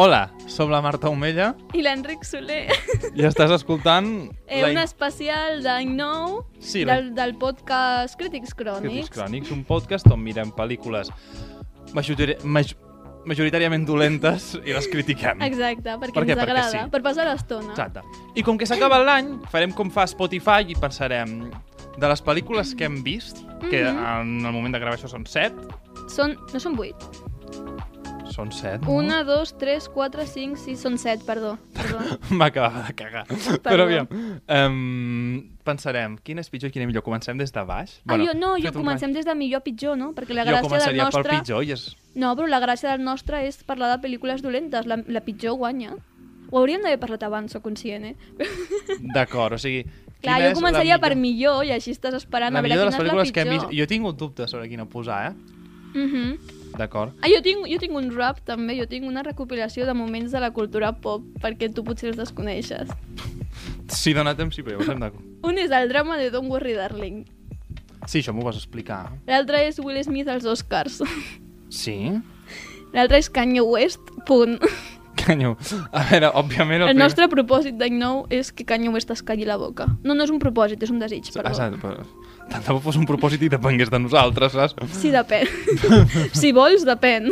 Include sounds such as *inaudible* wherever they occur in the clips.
Hola, som la Marta Omella I l'Enric Soler. i estàs escoltant... Eh, un especial d'Any Nou Sí, del, del podcast Crítics Crítics Crònics. Crònics, un podcast on mirem pel·lícules majoritari... maj... majoritàriament dolentes i les critiquem. Exacte, perquè Per què? ens Perquè agrada, sí. per passar l'estona. Exacte. I com que s'acaba l'any, farem com fa Spotify i pensarem de les pel·lícules que hem vist, que Mhm. en el moment de gravar això són 7, Són, no són vuit. Són 7, Una, dos, tres, quatre, cinc, sis, són set, perdó. perdó. *laughs* M'acabava de cagar. Però aviam, um, pensarem, quin és pitjor i quin és millor? Comencem des de baix? ah, jo, no, jo un comencem des de millor a pitjor, no? Perquè la Jo gràcia del començaria nostre... pel pitjor i és... No, però la gràcia del nostre és parlar de pel·lícules dolentes. La, la pitjor guanya. Ho hauríem d'haver parlat abans, sóc conscient, eh? *laughs* D'acord, o sigui... Clar, jo començaria per millor i així estàs esperant La a veure quina és la pel·lícules que hem pitjor. vist... Jo he tingut dubtes sobre quina posar, eh? Mhm. D'acord. Ah, jo tinc, jo tinc un rap també, jo tinc una recopilació de moments de la cultura pop perquè tu potser els desconeixes. Si dona temps, sí, però ja ho. Un és el drama de Don't Worry Darling. Sí, això m'ho vas explicar. L'altre és Will Smith als Oscars. Sí? L'altre és Kanye West, punt. Canyo. A veure, òbviament... El primer- nostre propòsit d'any nou és que Kanye West es calli la boca. No, no és un propòsit, és un desig, perdó. Exacte, però... Tant de bo fos un propòsit i depengués de nosaltres, saps? Sí, depèn. *laughs* si vols, depèn.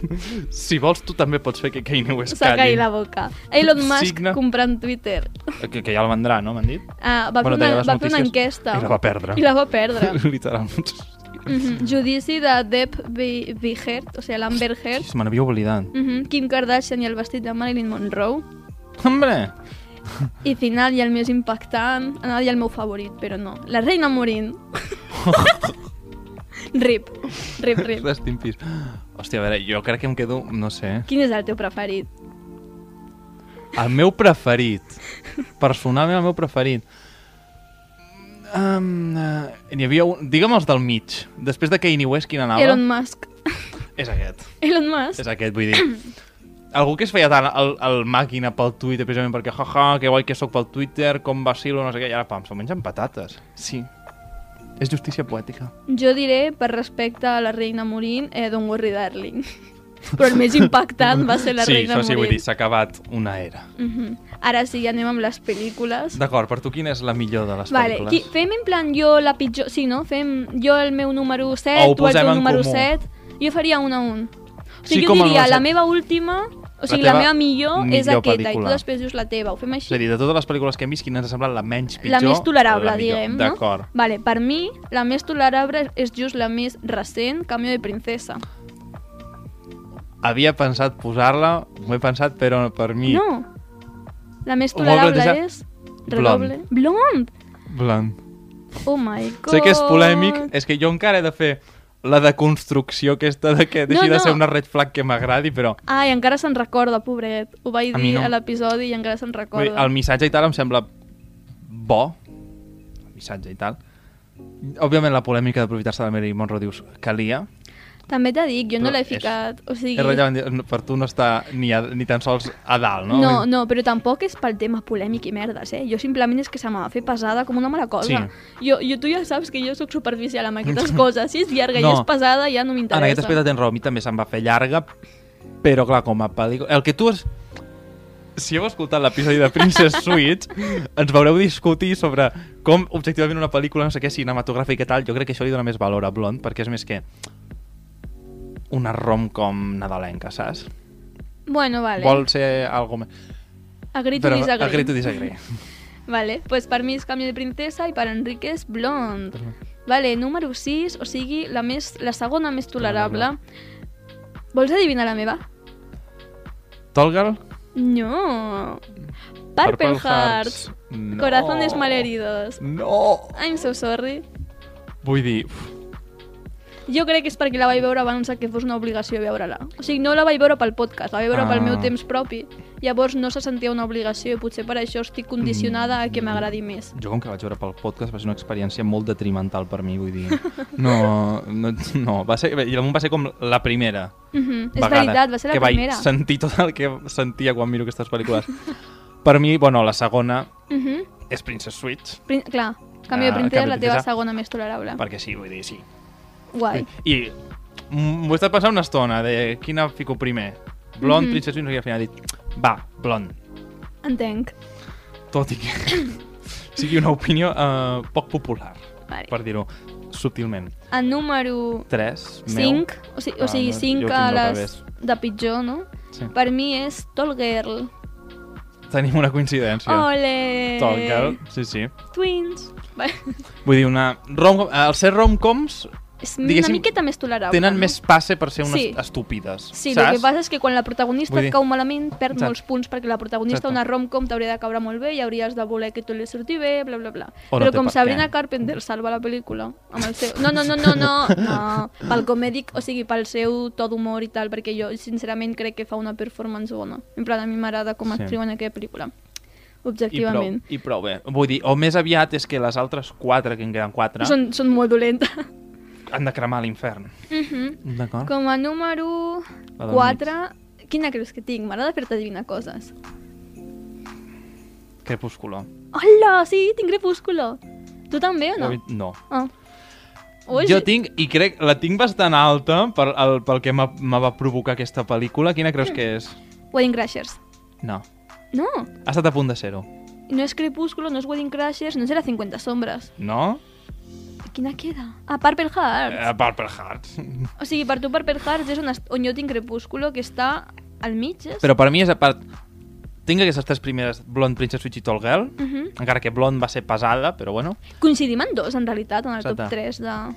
*laughs* Si vols, tu també pots fer que Kanye West S'ha calli. calli la boca. Elon Musk Signa. comprant Twitter. Que, que ja el vendrà, no? M'han dit? Ah, va, Bueno, fer una, va fer una enquesta. I la va perdre. I la va perdre. *laughs* Literalment. Mhm. Judici de v. Heard, o sigui, l'Amber Heard. Sí, me n'havia oblidat. Mhm. Kim Kardashian i el vestit de Marilyn Monroe. Hombre! I final i el més impactant, anava a dir el meu favorit, però no. La reina morint. *laughs* rip. Rip, rip. Rest in peace. Hòstia, a veure, jo crec que em quedo, no sé... Quin és el teu preferit? El meu preferit. Personalment, el meu preferit. Um, uh, n'hi havia un... Digue'm els del mig. Després de Kanye West, quin anava? Elon Musk. És aquest. Elon Musk? És aquest, vull dir... Algú que es feia tant el, el màquina pel Twitter, precisament perquè, jaja, que guai que sóc pel Twitter, com vacilo, no sé què, i ara, pam, se'l mengen patates. Sí. És justícia poètica. Jo diré, per respecte a la reina morint, eh, Don't Worry Darling. *laughs* Però el més impactant va ser la sí, reina això sí, vull dir, morint. s'ha acabat una era. Mhm. Ara sí, ja anem amb les pel·lícules. D'acord, per tu quina és la millor de les Vale, pel·lícules? qui, fem en plan jo la pitjor... Sí, no? Fem jo el meu número 7, O ho tu el teu número comú. 7. Jo faria un a un. O Sí, sigui, com jo diria, la meva última... O sigui, teva la, meva millor, és millor aquesta, i pel·lícula. tu després dius la teva. Ho fem És així? a dir, de totes les pel·lícules que hem vist, quina ens ha semblat la menys pitjor? la més tolerable, la diguem, no? D'acord. Vale, per mi, la més tolerable és just la més recent, Cambio de Princesa. Havia pensat posar-la, m'ho he pensat, però per mi... No. La més tolerable és... Redoble. Blond. Blanc. Oh my god. Sé que és polèmic, és que jo encara he de fer la deconstrucció aquesta de que deixi No, de no. ser una red flag que m'agradi, però Ai, encara se'n recorda, pobret. Ho vaig A dir no. a l'episodi i encara se'n recorda. dir, el missatge i tal em sembla bo, el missatge i tal. Òbviament la polèmica d'aprofitar-se de Mary Monroe dius calia, També t'he dit, jo no Però l'he és- ficat. O sigui... és rellevant, per tu no està ni, a, ni tan sols a dalt, no? No, no, però tampoc és pel tema polèmic i merdes, eh? Jo simplement és que se m'ha fer pesada com una mala cosa. Sí. Jo, jo, tu ja saps que jo sóc superficial amb aquestes *laughs* coses. Si és llarga No. i és pesada, ja no En m'interessa. aquest aspecte tens raó, a mi també se'm va fer llarga, però clar, com a pel·lícula... El que tu has... Si heu escoltat l'episodi de Princess *laughs* Switch, ens veureu discutir sobre com objectivament una pel·lícula, no sé què, cinematogràfica i tal, jo crec que això li dona més valor a Blond, perquè és més que una rom-com nadalenca, saps? Bueno, vale. Vol ser algo més... Agree to disagree. agree to disagree. *laughs* Vale, pues per mi és Cambio de Princesa i per Enrique és Blond. Vale, número 6, o sigui, la, més, la segona més tolerable. Vols adivinar la meva? Tall Girl? No. Purple, Hearts. No. Corazones malheridos. No! I'm so sorry. Vull dir... uf, Jo crec que és perquè la vaig veure abans que fos una obligació veure-la. O sigui, no la vaig veure pel podcast, la vaig veure Ah. pel meu temps propi. Llavors no se sentia una obligació i potser per això estic condicionada a que m'agradi més. Jo, com que vaig veure pel podcast, va ser una experiència molt detrimental per mi, vull dir... *laughs* No, no, no va ser, i va ser com la primera Mhm, És vegada veritat, va ser la que primera. vaig sentir tot el que sentia quan miro aquestes pel·lícules. per mi, bueno, la segona Mhm. és Princess Switch, Prin clar, Canvi de Ah, princesa és la teva segona més tolerable. perquè sí, vull dir, sí. Guai. I m'ho he estat pensant una estona de quina fico primer. Blond, Mhm. Princess Switch, no sé què, al final he dit, va, blond. Entenc. Tot i que *laughs* sigui una opinió uh, poc popular, Vale. per dir-ho subtilment. El número 3, 5, o sigui, Ah, o sigui no, 5 jo a les de pitjor, no? Sí. Per mi és Tall Girl. Tenim una coincidència. Ole! Tall Girl, sí, sí. Twins. Vull dir, una rom els ser romcoms És una miqueta més tolerable. tenen no? més passe per ser unes Sí. estúpides. Sí, saps? el que passa és que quan la protagonista Vull dir- et cau malament, perd Exacte. molts punts perquè la protagonista, Exacte. una rom-com, t'hauria de caure molt bé i hauries de voler que tot li surti bé, bla, bla, bla. O no Però com Sabrina què. Carpenter salva la pel·lícula amb el seu... No, no, no, no, no, no. pel comèdic, o sigui, pel seu to d'humor i tal, perquè jo sincerament crec que fa una performance bona. En plan, a mi m'agrada com Sí. escriu en aquella pel·lícula. I prou, Objectivament. I prou bé. Vull dir, o més aviat és que les altres quatre, que en queden quatre, Són, són molt dolentes. Han de cremar a l'infern. Mhm. D'acord? Com a número La del 4... Quina creus que tinc? M'agrada fer-te adivinar coses. Crepúsculo. Hola, sí, tinc Crepúsculo. Tu també o no? Oi, No. Ah. Ui, Jo tinc, i crec, la tinc bastant alta per, el, pel que me va provocar aquesta pel·lícula. Quina creus que és? Wedding Crashers. No. No, Ha estat a punt de ser-ho. no és Crepúsculo, no és Wedding Crashers, no serà 50 sombres. No? Quina queda? Ah, Purple Hearts. Eh, Purple Hearts. O sigui, per tu Purple Hearts és on, on jo tinc Crepúsculo, que està al mig, és? Però per mi és a part... Tinc aquestes tres primeres, Blonde, Princess Switch i Tall Girl, Uh -huh. encara que Blonde va ser pesada, però bueno. Coincidim en dos, en realitat, en el top Exacte. 3 de...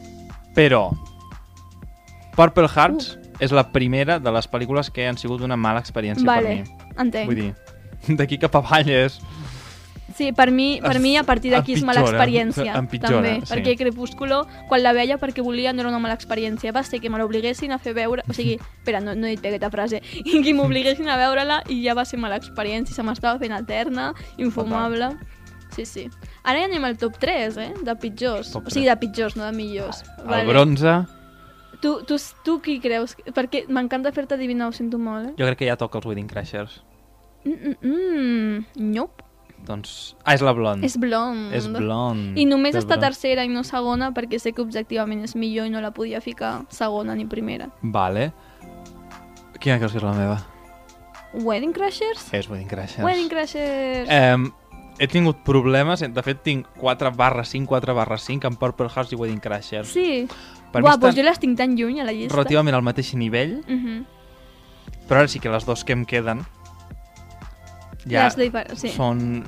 Però Purple Hearts és la primera de les pel·lícules que han sigut una mala experiència vale, per mi. entenc. Vull dir, *laughs* d'aquí cap avall és... Sí, per mi, per Es- mi a partir d'aquí és mala experiència. empitjora, també, sí. perquè Crepúsculo, quan la veia perquè volia, no era una mala experiència. Va ser que me l'obliguessin a fer veure... O sigui, *laughs* espera, no, no he dit bé aquesta frase. I *laughs* que m'obliguessin a veure-la i ja va ser mala experiència. Se m'estava fent eterna, infumable. Sí, sí. Ara ja anem al top 3, eh? De pitjors. Top o sigui, de pitjors, no de millors. El bronze, Tu, tu, tu qui creus? Perquè m'encanta fer-te adivinar, ho sento molt, eh? jo crec que ja toca els Wedding Crashers. Mm, mm, mm. Nope. Doncs... Ah, és la blonde. És blond. És blonde. I només està blond. tercera i no segona perquè sé que objectivament és millor i no la podia ficar segona ni primera. Vale. Quina creus que és la meva? Wedding Crashers? És Wedding Crashers. Wedding Crashers! Eh, he tingut problemes, de fet tinc 4 barra 5, 4 barra 5 amb Purple Hearts i Wedding Crashers. sí. per Buah, doncs jo les tinc tan lluny a la llista. Relativament al mateix nivell, Mhm. però ara sí que les dues que em queden ja Les sí. són...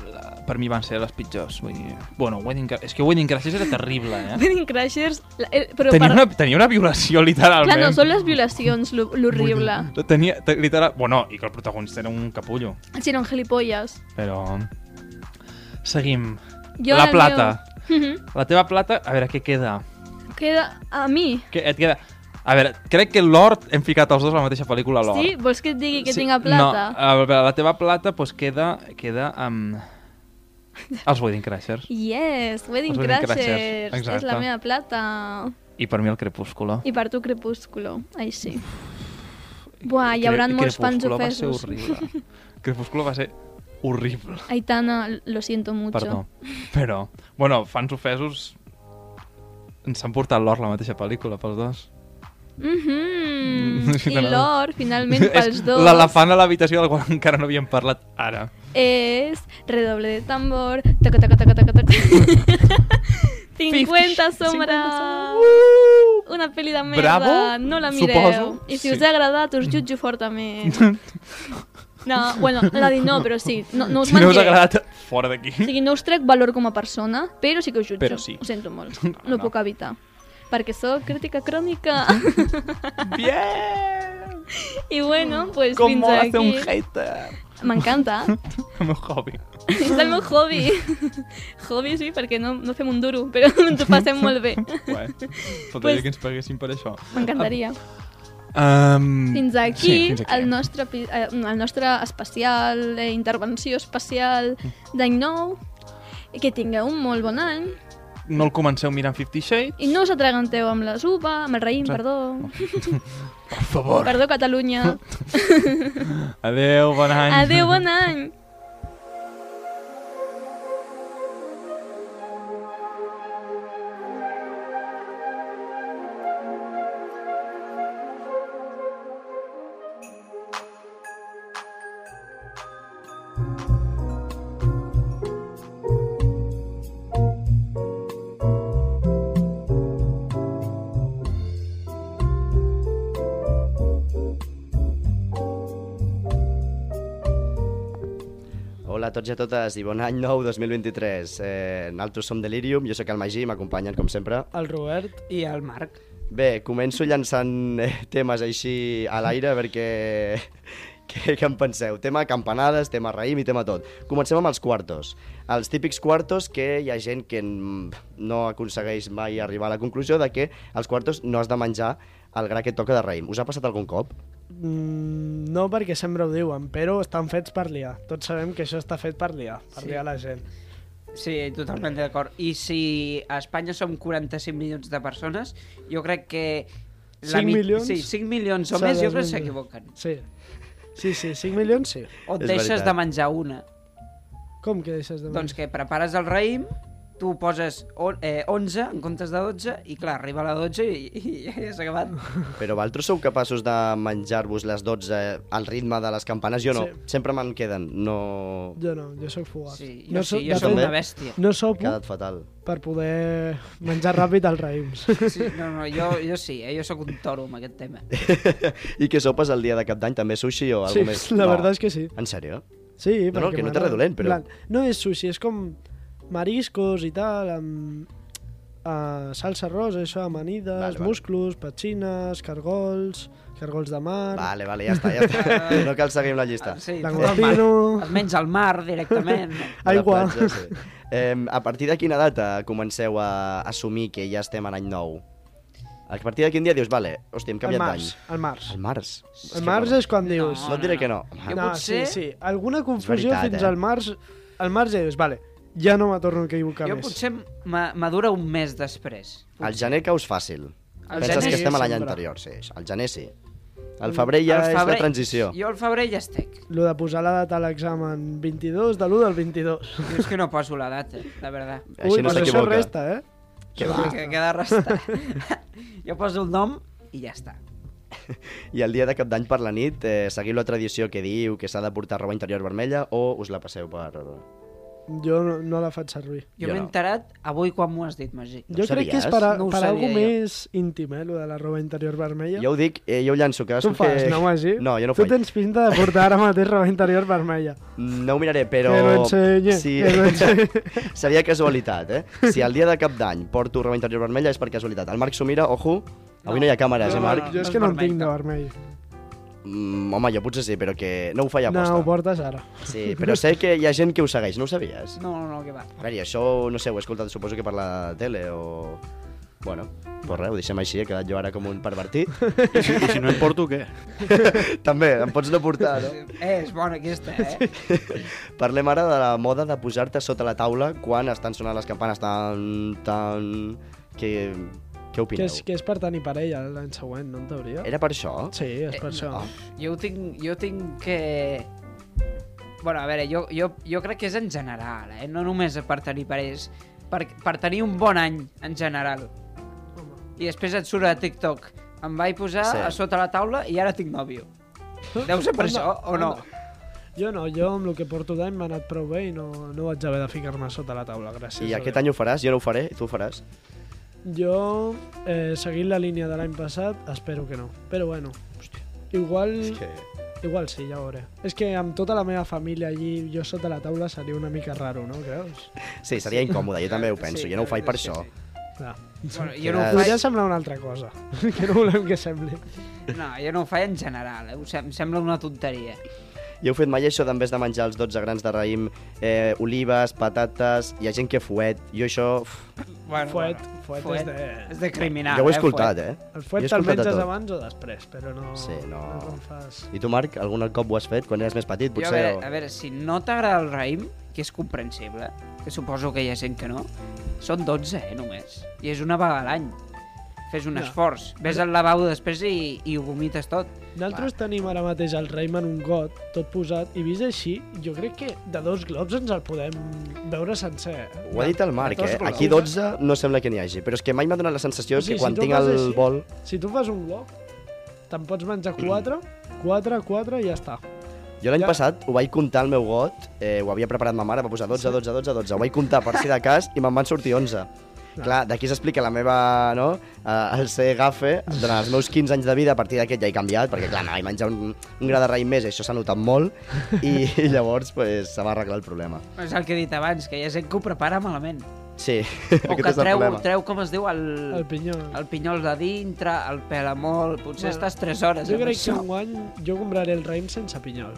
Per mi van ser les pitjors. Vull dir... Bueno, Wedding. És que Wedding Crashers era terrible, eh? *laughs* Wedding Crashers... la- eh, Però Tenia per... una, tenia una violació, literalment. Clar, no, són les violacions l'horrible. Tenia, te- literal... Bueno, i que el protagonista era un capullo. Si eren gilipolles. Però... Seguim. Jo la plata. Meu... *laughs* Mhm. La teva plata, a veure, què queda? Queda a mi. Què et queda? A veure, crec que l'or hem ficat els dos a la mateixa pel·lícula, l'or. Sí? Vols que et digui que tinc a plata? No, a veure, la teva plata pues, queda, queda amb... Els Wedding Crashers. Yes, Wedding Wedding Crashers. Crashers, És la meva plata. I per mi el Crepúsculo. I per tu Crepúsculo. Ai, sí. Buah, hi haurà Cre- molts fans Crepúsculo ofesos. va ser horrible. *laughs* Crepúsculo va ser horrible. Aitana, lo siento mucho. Perdó. Però, bueno, fans ofesos ens han portat l'or la mateixa pel·lícula pels dos. Mhm. *laughs* Sí, I l'or, finalment, *laughs* pels dos, L'elefant a l'habitació del qual *laughs* encara no havíem parlat ara. és redoble de tambor, taca, taca, taca, taca, taca. 50 sombres. Una pel·li de merda, Bravo, no la mireu. suposo. I si Sí. us ha agradat, us jutjo fortament. No, bueno, la dic no, però sí. No, no us Si no us ha agradat, fora d'aquí. O sigui, no us trec valor com a persona, però sí que us jutjo. Però sí. Ho sento molt. No, No, no. puc evitar. Perquè sóc crítica crònica. *laughs* Bien! I bueno, pues Com fins aquí. un hater. M'encanta. El *laughs* meu hobby. És el meu hobby. *laughs* hobby sí, perquè no, no fem un duro, però ens ho passem molt bé. Pues- faltaria que ens paguessin per això. M'encantaria. Um, Fins aquí, sí, fins aquí. El, nostre, epi- eh, el nostre especial, eh, intervenció especial d'any nou. Que tingueu un molt bon any. No el comenceu mirant Fifty Shades. I no us atraganteu amb la uva, amb el raïm, Sí. perdó. *laughs* Per favor. Perdó, Catalunya. *laughs* Adeu, bon any. Adéu, bon any. Hola a tots i a totes i bon any nou 2023. Eh, nosaltres som Delirium, jo sóc el Magí, m'acompanyen com sempre. el Robert i el Marc. Bé, començo llançant eh, temes així a l'aire perquè... *laughs* Què, què en penseu? Tema campanades, tema raïm i tema tot. Comencem amb els quartos. Els típics quartos que hi ha gent que no aconsegueix mai arribar a la conclusió de que als quartos no has de menjar el gra que toca de raïm. Us ha passat algun cop? Mm, no perquè sempre ho diuen, però estan fets per liar. Tots sabem que això està fet per liar, per Sí. liar la gent. Sí, totalment d'acord. I si a Espanya som 45 milions de persones, jo crec que... 5 mi- milions Sí, 5 milions o més, jo crec que s'equivoquen. Sí. Sí, sí, 5 milions sí. O et És deixes veritat. de menjar una. Com que deixes de Doncs que prepares el raïm, tu poses on, eh, 11 en comptes de 12, i clar, arriba a la 12 i, i ja s'ha acabat. Però vosaltres sou capaços de menjar-vos les 12 al ritme de les campanes? Jo no. Sí. Sempre me'n queden. No... Jo no, jo sóc fugat. Sí, jo no sí, jo soc una bèstia. No sopo quedat fatal. per poder menjar ràpid els raïms. Sí, no, no, jo, jo sí, eh? jo sóc un toro amb aquest tema. *laughs* I què sopes el dia de cap d'any? També sushi o sí, alguna més? la no. verdad és que sí. En sèrio? Sí, No, no, perquè que no té res dolent, però- plan, No és sushi, és com mariscos i tal, amb uh, salsa rosa, això, amanides, Vale, vale, musclos, petxines, cargols, cargols de mar, Vale, vale, ja està, ja està. *laughs* No cal seguir amb la llista. Sí, langostino... Menys al mar directament. *laughs* Aigua. platja, sí. Eh, a partir de quina data comenceu a assumir que ja estem en any nou? A partir de quin dia dius, vale, hòstia, hem canviat d'any? el març. El març. El març és quan dius... No et diré que no. Jo no, potser- sí, sí. Alguna confusió veritat, fins eh? al març... Al març ja dius, vale, ja no me torno a equivocar Jo més. potser ma- madura un mes després. El gener caus fàcil. El Penses gener que estem a l'any anterior, sí. El gener sí. El febrer ja Al és febrer- de transició. Jo al febrer ja estic. Lo de posar la data a l'examen 22 de l'1 del 22. Jo és que no poso la data, la veritat. Així no això resta, eh? Que va. Que queda restar. jo poso el nom i ja està. I el dia de cap d'any per la nit, eh, seguiu la tradició que diu que s'ha de portar roba interior vermella o us la passeu per... Jo no, no la faig servir. Jo, Jo m'he no. enterat avui quan m'ho has dit, Magí. No jo crec que és per, a, No per sabia algo jo. més íntim, eh, lo de la roba interior vermella. Jo ho dic, eh, jo ho llanço. Que tu ho fas, que... no, Magí? No, jo no ho Tu faig. tens pinta de portar ara mateix roba interior vermella. No ho miraré, però... Que lo enseñe, Sí. que enseñe. *laughs* Seria casualitat, eh? Si el dia de cap d'any porto roba interior vermella és per casualitat. El Marc s'ho mira, ojo, avui no, hi ha càmeres, No, eh, no, Marc? no. jo és que no en tinc de no. vermell. Mm, home, jo potser sí, però que no ho faig a No, posta. ho portes ara. Sí, però sé que hi ha gent que ho segueix, no ho sabies? No, no, no, que va. A veure, això, no sé, ho he escoltat, suposo que per la tele o... Bueno, pues res, ho deixem així, he quedat jo ara com un pervertit. I si, I si no em porto, què? *laughs* També, em pots no portar, no? Eh, és bona aquesta, eh? Parlem ara de la moda de posar-te sota la taula quan estan sonant les campanes tan... tan... Que... Què Que opineu? és, que és per tenir parella l'any següent, no en teoria? Era per això? Sí, és per Eh, això. ah. Jo ho tinc, jo tinc que... Bueno, a veure, jo, jo, jo crec que és en general, eh? No només per tenir parells, per, per tenir un bon any en general. I després et surt a TikTok. Em vaig posar Sí. a sota la taula i ara tinc nòvio. Deu ser per Anda, això, o no? anda. Jo no, jo amb el que porto d'any m'ha anat prou bé i no, no vaig haver de ficar-me sota la taula, gràcies I a aquest any ho faràs, jo no ho faré, tu ho faràs. Jo, eh, seguint la línia de l'any passat, espero que no. Però bueno, hòstia, igual, És que... igual sí, ja ho veuré. És que amb tota la meva família allí, jo sota la taula seria una mica raro, no creus? Sí, seria incòmode, jo també ho penso, Sí, jo no ho faig per això. sí. Clar. Bueno, jo no ho Podria faig, semblar una altra cosa, *laughs* que no volem que sembli. no, jo no ho faig en general, eh? Em sembla una tonteria. I heu fet mai això d'en vez de menjar els 12 grans de raïm, eh, olives, patates, hi ha gent que fuet. Jo això... Uf, Bueno, Fuet, bueno, fuet, fuet és de... és de criminal, jo ho he eh, escoltat, fuet. eh? El fuet te'l menges abans o després, però no... Sí, no. no fas... I tu, Marc, algun cop ho has fet quan eres més petit, Jo, a, potser? veure, a veure, si no t'agrada el raïm, que és comprensible, que suposo que hi ha gent que no, són 12, eh, només. I és una vegada a l'any. Fes un No. esforç. Ves al lavabo després i, i ho vomites tot. Nosaltres tenim ara mateix el raïm en un got, tot posat, i vist així, jo crec que de dos globs ens el podem veure sencer. eh? Ho ha dit el Marc, eh? globs. Aquí 12 no sembla que n'hi hagi, però és que mai m'ha donat la sensació sigui, que quan si tinc el així- bol... Si tu fas un glob, te'n pots menjar quatre, quatre, quatre i ja està. Jo l'any Ja. passat ho vaig comptar al meu got, eh, ho havia preparat ma mare, va posar 12, 12, 12, 12, ho vaig comptar per si de cas i me'n van sortir 11. Clar, d'aquí s'explica la meva, no?, eh, el ser gafe, durant els meus 15 anys de vida, a partir d'aquest ja he canviat, perquè clar, vaig menjar un, un gra de raïm més, això s'ha notat molt, i, i *laughs* llavors pues, se va arreglar el problema. És el que he dit abans, que hi ha gent que ho prepara malament. Sí, *laughs* O aquest que és el treu, problema. treu, com es diu, el, El pinyó. el pinyol de dintre, el pela molt... Potser Bueno, estàs 3 hores Jo crec que això. enguany jo compraré el raïm sense pinyol.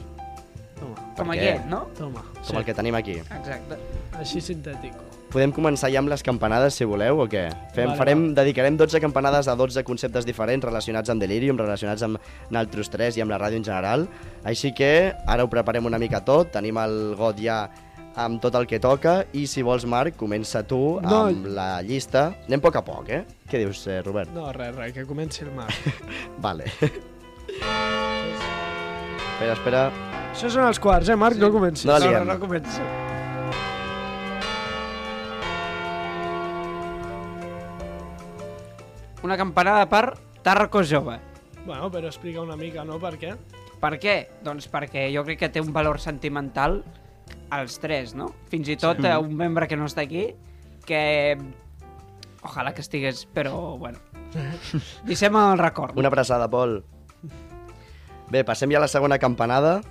Toma, Com aquest, no? toma. Com el que tenim aquí. Exacte. Així sintètico. Podem començar ja amb les campanades, si voleu, o què? Fem, Vale, farem, dedicarem 12 campanades a 12 conceptes diferents relacionats amb Delirium, relacionats amb Naltros 3 i amb la ràdio en general. Així que ara ho preparem una mica tot, tenim el got ja amb tot el que toca i si vols, Marc, comença tu No. amb la llista. Anem a poc a poc, eh? Què dius, eh, Robert? No, res, res, que comenci el Marc. *laughs* Vale. espera, espera. Això són els quarts, eh, Marc? No comencis. No, No, no, no començo. Una campanada per Tarraco Jove. Bueno, però explica una mica, no? Per què? Per què? Doncs perquè jo crec que té un valor sentimental als tres, no? Fins i tot sí. un membre que no està aquí, que... Ojalà que estigués, però, bueno... *laughs* Deixem el record. Una abraçada, Pol. Bé, passem ja a la segona campanada.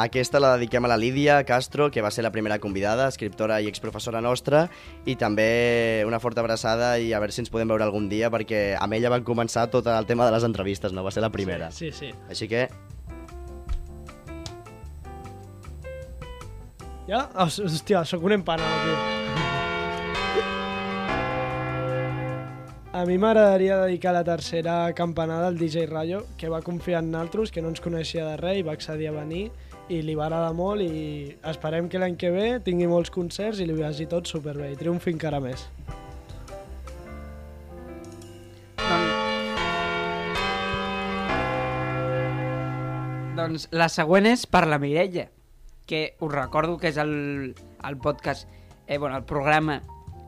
Aquesta la dediquem a la Lídia Castro, que va ser la primera convidada, escriptora i exprofessora nostra, i també una forta abraçada i a veure si ens podem veure algun dia, perquè amb ella van començar tot el tema de les entrevistes, no? Va ser la primera. Sí, sí. Així que, Ja? Hòstia, sóc un empanat, tio. A mi m'agradaria dedicar la tercera campanada al DJ Rayo, que va confiar en naltros, que no ens coneixia de res i va accedir a venir i li va agradar molt i esperem que l'any que ve tingui molts concerts i li vagi tot superbé i triomfi encara més. Doncs la següent és per la Mireia, que us recordo que és el, el podcast, eh, bueno, el programa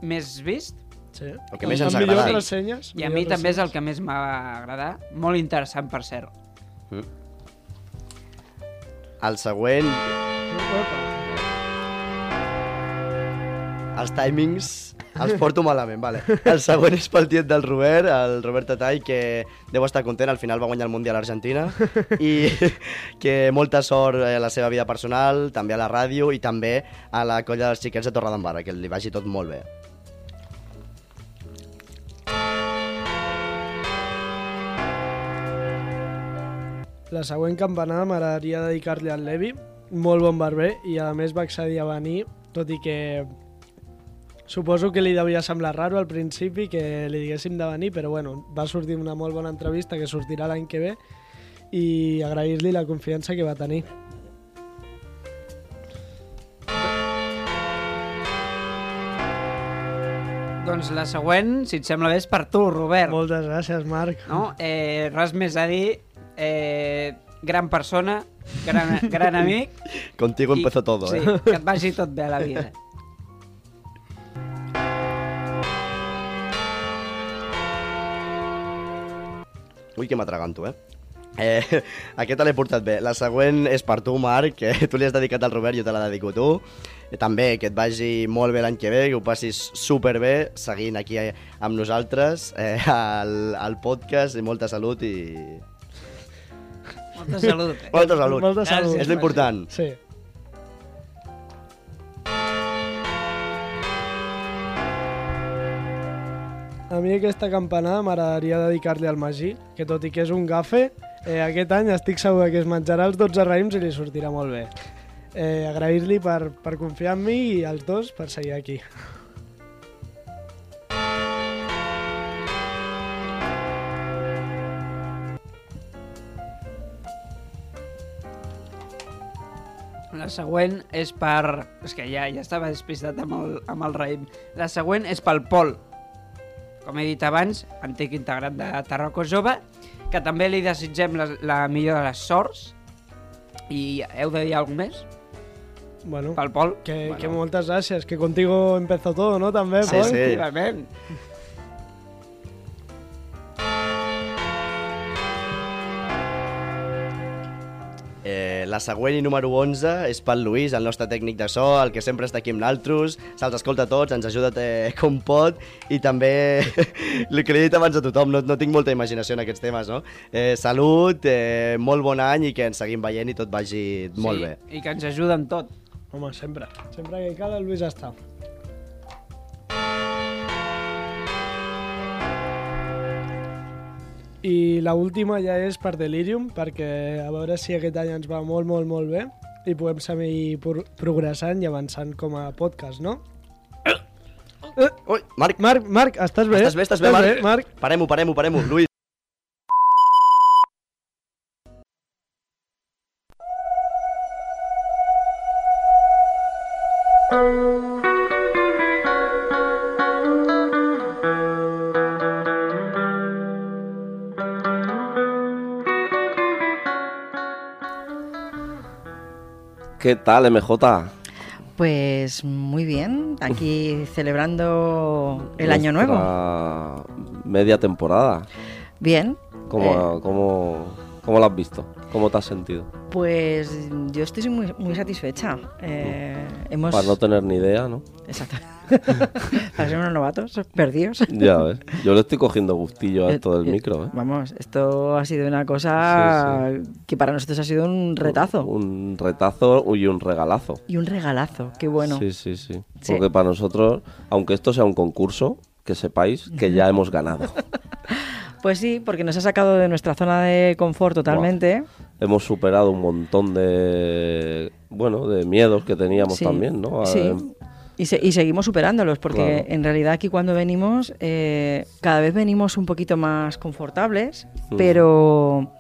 més vist, Sí. el que més ens agradat. ressenyes. i a mi també és el que més m'ha agradat. Molt interessant, per cert. El següent, els timings els porto malament, vale. El següent és pel tiet del Robert, el Robert Tatall, que deu estar content, al final va guanyar el Mundial a Argentina, i que molta sort a la seva vida personal, també a la ràdio i també a la colla dels xiquets de Torredembarra, que li vagi tot molt bé. La següent campanada m'agradaria dedicar-li al Levi, molt bon barber, i a més va accedir a venir, tot i que suposo que li devia semblar raro al principi que li diguéssim de venir, però bueno, va sortir una molt bona entrevista que sortirà l'any que ve i agrair-li la confiança que va tenir. Doncs la següent, si et sembla bé, és per tu, Robert. Moltes gràcies, Marc. No? Eh, res més a dir. Eh, gran persona, gran, gran *laughs* amic. Contigo i- empezó todo, sí, eh? que et vagi tot bé a la vida. Ui, que m'atraganto, eh? Eh, aquesta l'he portat bé. La següent és per tu, Marc, que tu li has dedicat al Robert, jo te la dedico a tu. Eh, També que et vagi molt bé l'any que ve, que ho passis superbé seguint aquí eh, amb nosaltres eh, al, al podcast i molta salut i... Molta salut. Eh? Molta salut. Molta salut. És l'important. Sí. A mi aquesta campanada m'agradaria dedicar-li al Magí, que tot i que és un gafe, eh, aquest any estic segur que es menjarà els 12 raïms i li sortirà molt bé. Eh, Agrair-li per, per confiar en mi i als dos per seguir aquí. La següent és per... És que ja, ja estava despistat amb el, amb el raïm. La següent és pel Pol. Com he dit abans, antic integrant de Tarraco Jove, que també li desitgem la, la millor de les sorts. I heu de dir alguna més? Bueno, Pel Pol? que, bueno. que moltes gràcies, que contigo empezó todo, ¿no? També, Sí, Pol? sí. Efectivament. La següent i número 11 és pel Lluís, el nostre tècnic de so, el que sempre està aquí amb naltros, se'ls escolta a tots, ens ajuda eh, *laughs* com pot i també, *laughs* el que li he dit abans a tothom, no, no tinc molta imaginació en aquests temes, no? Eh, salut, eh, molt bon any i que ens seguim veient i tot vagi molt sí, bé. I que ens ajuda en tot. Home, sempre. Sempre que cal, el Lluís està. I la última ja és per Delirium, perquè a veure si aquest any ens va molt, molt, molt bé i podem seguir pro- progressant i avançant com a podcast, no? Ui, Marc, Marc, Marc, estàs bé? estàs bé, estàs bé, Marc? Marc? Parem-ho, parem-ho, parem-ho. Lluís. ¿Qué tal, MJ? Pues muy bien, aquí *laughs* celebrando el año nuevo. Media temporada. Bien, ¿Cómo, cómo, cómo lo has visto? ¿Cómo te has sentido? pues yo estoy muy, muy satisfecha. Eh, hemos... Para no tener ni idea, ¿no? Exacto. *laughs* Para ser unos novatos, perdidos. Ya ves. Yo le estoy cogiendo gustillo a esto del Eh, eh, micro, ¿eh? Vamos, esto ha sido una cosa que para nosotros ha sido un retazo Un retazo y un regalazo. y un regalazo. Qué bueno. Sí, sí, sí. Sí. Porque para nosotros, aunque esto sea un concurso, que sepáis que ya hemos ganado. *laughs* Pues sí, porque nos ha sacado de nuestra zona de confort totalmente. hemos superado un montón de, bueno, de miedos que teníamos Sí, también, ¿no? Sí. Y, se- y seguimos superándolos, porque Claro. en realidad aquí cuando venimos, eh, cada vez venimos un poquito más confortables, pero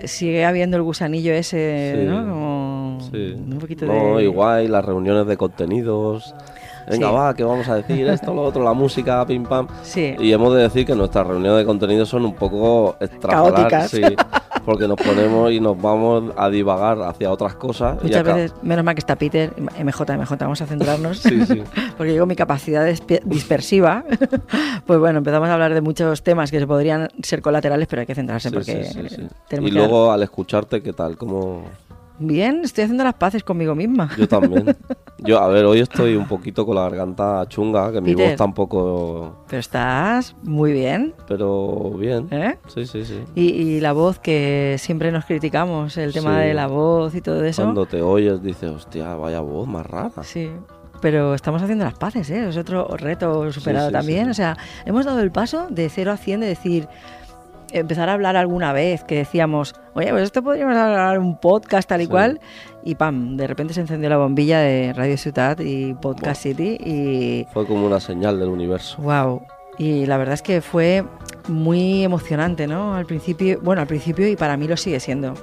eh, sigue habiendo el gusanillo ese, Sí. ¿no? Como Sí. un poquito no, de... igual, las reuniones de contenidos. Venga, Sí. va, que vamos a decir *laughs* esto, lo otro, la música, pim pam. Sí. Y hemos de decir que nuestras reuniones de contenidos son un poco extrapoladas, Caóticas. sí, porque nos ponemos y nos vamos a divagar hacia otras cosas. y Muchas acá- veces, menos mal que está Peter, MJ, MJ, vamos a centrarnos. Sí, sí. *laughs* porque yo con mi capacidad dispersiva, *laughs* pues bueno, empezamos a hablar de muchos temas que se podrían ser colaterales, pero hay que centrarse Sí, porque sí, sí, sí. tenemos Y que- luego al escucharte, ¿qué tal? ¿Cómo...? Bien, estoy haciendo las paces conmigo misma. Yo también. *laughs* Yo, a ver, hoy estoy un poquito con la garganta chunga, que mi Peter. voz tampoco... Pero estás muy bien, Pero bien. ¿eh? Sí, sí, sí. Y, y la voz que siempre nos criticamos, el tema Sí. de la voz y todo eso. Cuando te oyes dices, hostia, vaya voz más rara. Sí. Pero estamos haciendo las paces, ¿eh? Es otro reto superado sí, también. O sea, hemos dado el paso de 0 a 100 de decir, empezar a hablar alguna vez que decíamos, oye, pues esto podríamos hablar un podcast tal y Sí. cual. Y pam, de repente se encendió la bombilla de Radio Ciudad y Podcast City y Fue como una señal del universo. Wow. Y la verdad es que fue muy emocionante, ¿no? Al principio, bueno, al principio y para mí lo sigue siendo.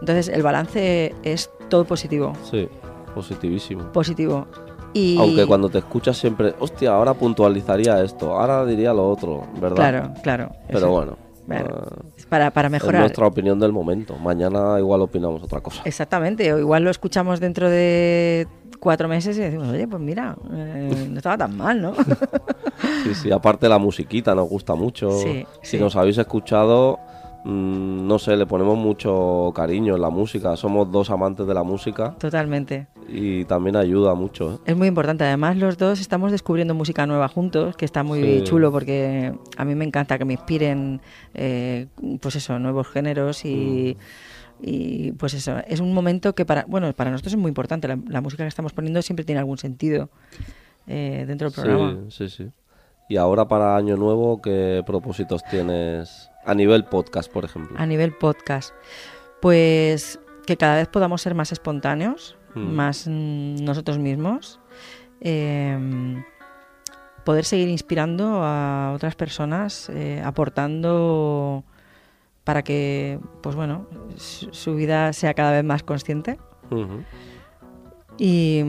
Entonces, el balance es todo positivo, Sí, positivísimo. positivo. Y Aunque cuando te escuchas siempre, hostia, ahora puntualizaría esto, ahora diría lo otro, ¿verdad? Claro, claro. Pero bueno, Bueno, eh, es para, para es mejorar. nuestra opinión del momento. Mañana igual opinamos otra cosa. Exactamente, o igual lo escuchamos dentro de cuatro meses y decimos, oye, pues mira, eh, no estaba tan mal, ¿no? *laughs* Sí, sí, aparte la musiquita nos gusta mucho. Sí, si sí. nos habéis escuchado, mm, no sé, le ponemos mucho cariño en la música. Somos dos amantes de la música Totalmente. y también ayuda mucho. ¿eh? Es muy importante. Además, los dos estamos descubriendo música nueva juntos, que está muy Sí. chulo porque a mí me encanta que me inspiren, eh, pues eso, nuevos géneros y, y, pues eso. Es un momento que para, bueno, para nosotros es muy importante. La, la música que estamos poniendo siempre tiene algún sentido eh, dentro del programa. Sí, sí, sí. Y ahora para Año Nuevo, ¿qué propósitos tienes a nivel podcast, por ejemplo? A nivel podcast, pues que cada vez podamos ser más espontáneos, Mm. más nosotros mismos, eh, poder seguir inspirando a otras personas, eh, aportando para que, pues bueno, su, su vida sea cada vez más consciente. Y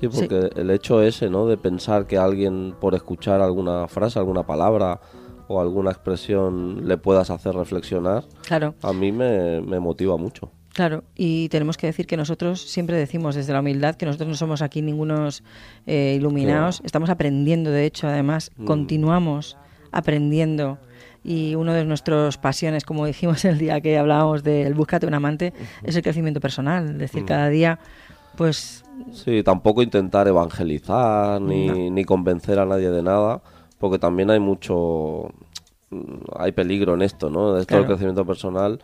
Sí, porque el hecho ese, ¿no? De pensar que alguien, por escuchar alguna frase, alguna palabra o alguna expresión, le puedas hacer reflexionar, claro, a mí me, me motiva mucho. Claro, y tenemos que decir que nosotros siempre decimos desde la humildad que nosotros no somos aquí ningunos eh, iluminados, estamos aprendiendo, de hecho, además, Mm. continuamos aprendiendo. Y uno de nuestras pasiones, como dijimos el día que hablábamos del búscate un amante, es el crecimiento personal. Es decir, Mm. cada día, pues Sí, tampoco intentar evangelizar ni, ni convencer a nadie de nada, porque también hay mucho, hay peligro en esto, ¿no? Esto del Claro. crecimiento personal,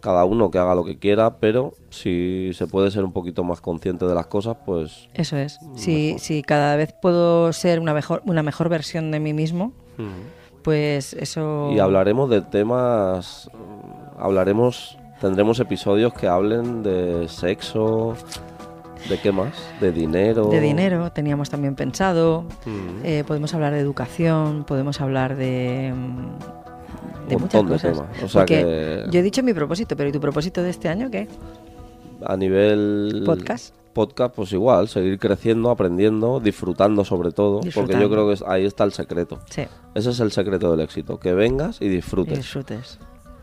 cada uno que haga lo que quiera, pero si se puede ser un poquito más consciente de las cosas, pues eso es. Si, si cada vez puedo ser una mejor, una mejor versión de mí mismo, pues eso... Y hablaremos de temas, hablaremos, tendremos episodios que hablen de sexo, de qué más, de dinero. De dinero, teníamos también pensado. Mm. Eh, podemos hablar de educación, podemos hablar de, mm, de Un muchas montón de cosas. temas. O sea que- yo he dicho mi propósito, pero ¿y tu propósito de este año qué? A nivel Podcast. podcast, pues igual, seguir creciendo, aprendiendo, disfrutando sobre todo, porque yo creo que ahí está el secreto. Sí, Ese es el secreto del éxito, que vengas y y disfrutes, disfrutes.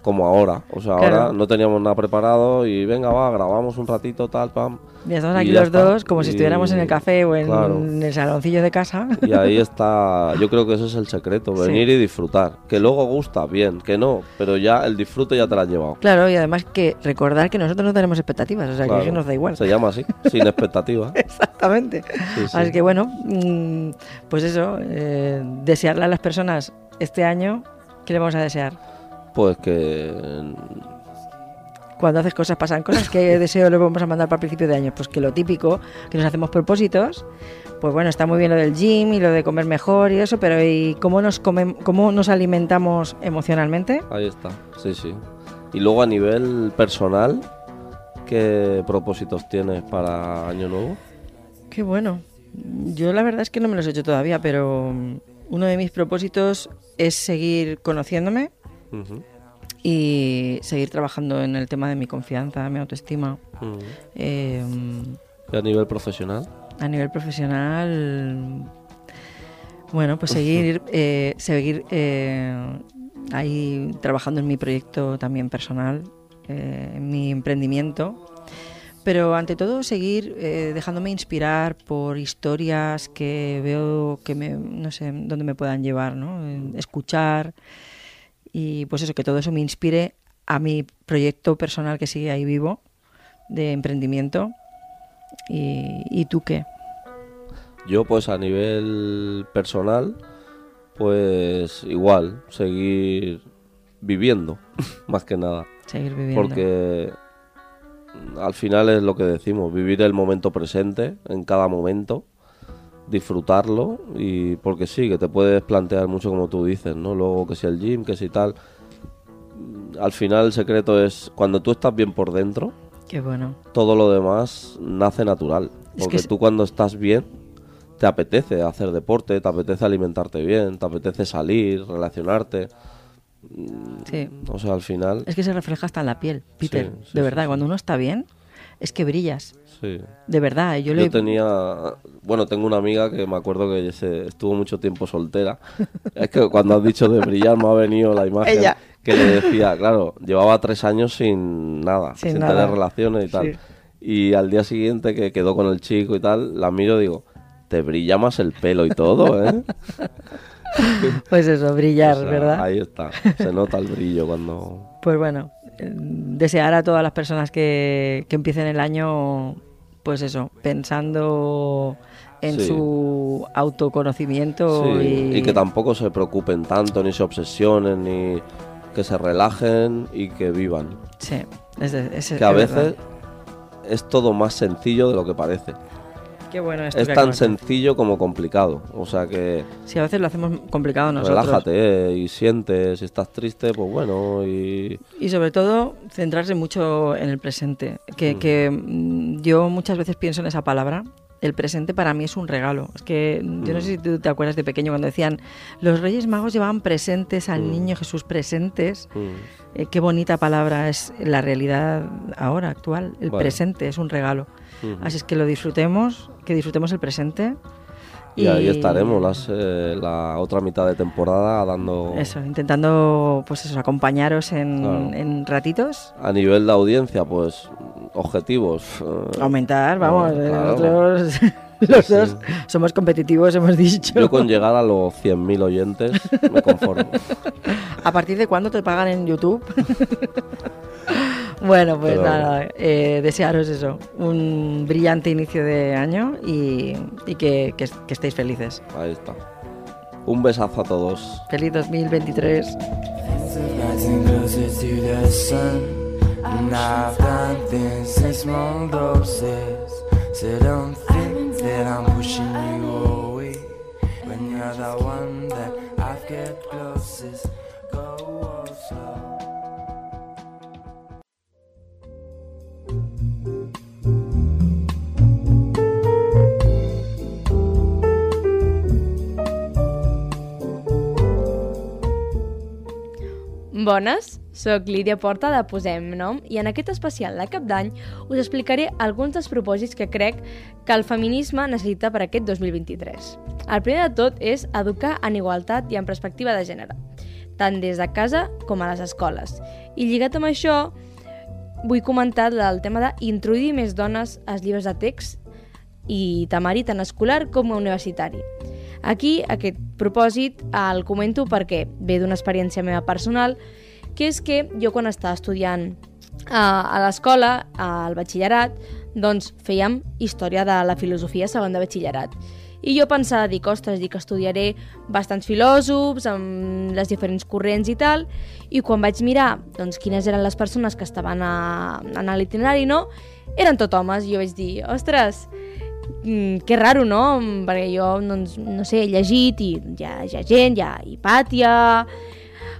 Como ahora. O sea, Claro. ahora no teníamos nada preparado y venga, va, grabamos un ratito, tal, pam. Ya estamos y aquí ya los está. dos como si Y- estuviéramos en el café o en Claro. el saloncillo de casa. Y ahí *laughs* está, yo creo que ese es el secreto, Sí. venir y disfrutar. Que luego gusta, bien, que no, pero ya el disfrute ya te lo has llevado. Claro, y además que recordar que nosotros no tenemos expectativas, o sea, Claro. que nos da igual. Se llama así, *laughs* sin expectativa. Exactamente. Sí, sí. Así que bueno, mm, pues eso, eh, desearle a las personas este año, ¿qué le vamos a desear? Pues que Cuando haces cosas pasan cosas, ¿qué *laughs* deseo le vamos a mandar para el principio de año? Pues que lo típico, que nos hacemos propósitos, pues bueno, está muy bien lo del gym y lo de comer mejor y eso, pero ¿y cómo nos, cómo nos alimentamos emocionalmente? Ahí está, sí, sí. Y luego a nivel personal, ¿qué propósitos tienes para Año Nuevo? Qué bueno. Yo la verdad es que no me los he hecho todavía, pero uno de mis propósitos es seguir conociéndome Y seguir trabajando en el tema de mi confianza, mi autoestima. Eh, ¿Y a nivel profesional? a nivel profesional, bueno, pues seguir, *laughs* eh, seguir eh, ahí trabajando en mi proyecto también personal, eh, en mi emprendimiento. Pero ante todo seguir eh, dejándome inspirar por historias que veo que me, no sé, dónde me puedan llevar, ¿no? Eh, Escuchar y pues eso, que todo eso me inspire a mi proyecto personal que sigue ahí vivo de emprendimiento. ¿Y, ¿y tú qué? Yo pues a nivel personal, pues igual, seguir viviendo, *laughs* más que nada. Seguir viviendo. Porque al final es lo que decimos, vivir el momento presente, en cada momento, disfrutarlo y porque sí, que te puedes plantear mucho como tú dices, ¿no? Luego que si el gym, que si tal. Al final el secreto es cuando tú estás bien por dentro, Qué bueno. todo lo demás nace natural. Es Porque que tú cuando estás bien, te apetece hacer deporte, te apetece alimentarte bien, te apetece salir, relacionarte. Sí. O sea, al final... Es que se refleja hasta en la piel, Peter. Sí, sí, de verdad, cuando uno está bien, es que brillas. Sí. De verdad, yo, Yo, tenía, bueno, tengo una amiga que me acuerdo que se, estuvo mucho tiempo soltera. *laughs* es que cuando has dicho de brillar me ha venido la imagen Ella. que le decía, claro, llevaba tres años sin nada, Sin sin, nada. tener relaciones y tal. Sí. Y al día siguiente que quedó con el chico y tal, la miro y digo, te brilla más el pelo y todo, ¿eh? *laughs* Pues eso, brillar, O sea, ¿verdad? Ahí está, se nota el brillo cuando... Pues bueno, eh, desear a todas las personas que, que empiecen el año, pues eso, pensando en Sí. su autoconocimiento Sí, y, y que tampoco se preocupen tanto, ni se obsesionen, ni que se relajen y que vivan. Sí, es, de- es- Que a es veces verdad. es todo más sencillo de lo que parece. Qué bueno esto Es que tan sencillo como complicado. O sea que Sí, a veces lo hacemos complicado nosotros. relájate eh, y sientes, si estás triste, pues bueno, y Y sobre todo, centrarse mucho en el presente. Que, Mm. que, mm, yo muchas veces pienso en esa palabra. El presente para mí es un regalo. Es que mm, yo no Mm. sé si tú te acuerdas de pequeño cuando decían los Reyes Magos llevaban presentes al Mm. niño Jesús presentes. mm, Eh, qué bonita palabra es la realidad ahora, actual. El Vale. presente es un regalo. Ujú. Así es que lo disfrutemos, que disfrutemos el presente. y ahí estaremos las, eh, la otra mitad de temporada dando Eso, intentando, pues eso, acompañaros en, Claro. en ratitos. a nivel de audiencia, pues objetivos. eh, Aumentar, vamos, Claro, eh, claro. nosotros *laughs* los Sí. dos somos competitivos, hemos dicho. Yo con llegar a los 100.000 oyentes me conformo. *laughs* ¿A partir de cuándo te pagan en YouTube? *laughs* bueno, pues Pero- nada, eh, desearos eso, un brillante inicio de año y, y que, que- que estéis felices. Ahí está. Un besazo a todos. Feliz 2023. Rising closer to the sun. And I've done things in small doses. So don't think that I'm pushing you away. When you're the one that I've kept closest. Go slow. Bones, sóc Lídia Porta de Posem Nom i en aquest especial de Cap d'Any us explicaré alguns dels propòsits que crec que el feminisme necessita per aquest 2023. El primer de tot és educar en igualtat i en perspectiva de gènere, tant des de casa com a les escoles. I lligat amb això, vull comentar el tema d'introduir més dones als llibres de text i temari tant escolar com universitari. Aquí, aquest propòsit el comento perquè ve d'una experiència meva personal, que és que jo quan estava estudiant a, a l'escola, al batxillerat, doncs fèiem història de la filosofia segon de batxillerat. I jo pensava, dic, ostres, dic, estudiaré bastants filòsofs, amb les diferents corrents i tal, i quan vaig mirar doncs, quines eren les persones que estaven a, en l'itinerari, no? Eren tot homes, i jo vaig dir, ostres, mm, que raro, no? Perquè jo, doncs, no sé, he llegit i hi ha, hi ha gent, hi ha Hipàtia,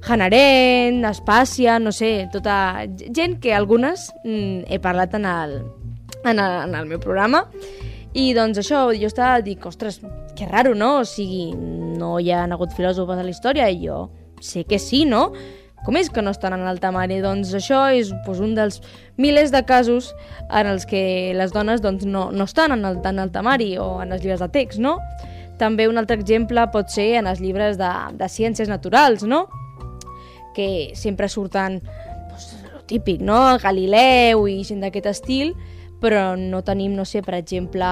Hannah Arendt, Espàcia, no sé, tota gent que algunes mm, he parlat en el, en, el, en el meu programa i doncs això, jo estava, dic, ostres, que raro, no? O sigui, no hi ha hagut filòsofes a la història i jo sé que sí, no? Com és que no estan en el temari? Doncs això és doncs, un dels milers de casos en els que les dones doncs, no, no estan en el, en el temari o en els llibres de text, no? També un altre exemple pot ser en els llibres de, de ciències naturals, no? Que sempre surten doncs, lo típic, no? Galileu i gent d'aquest estil, però no tenim, no sé, per exemple,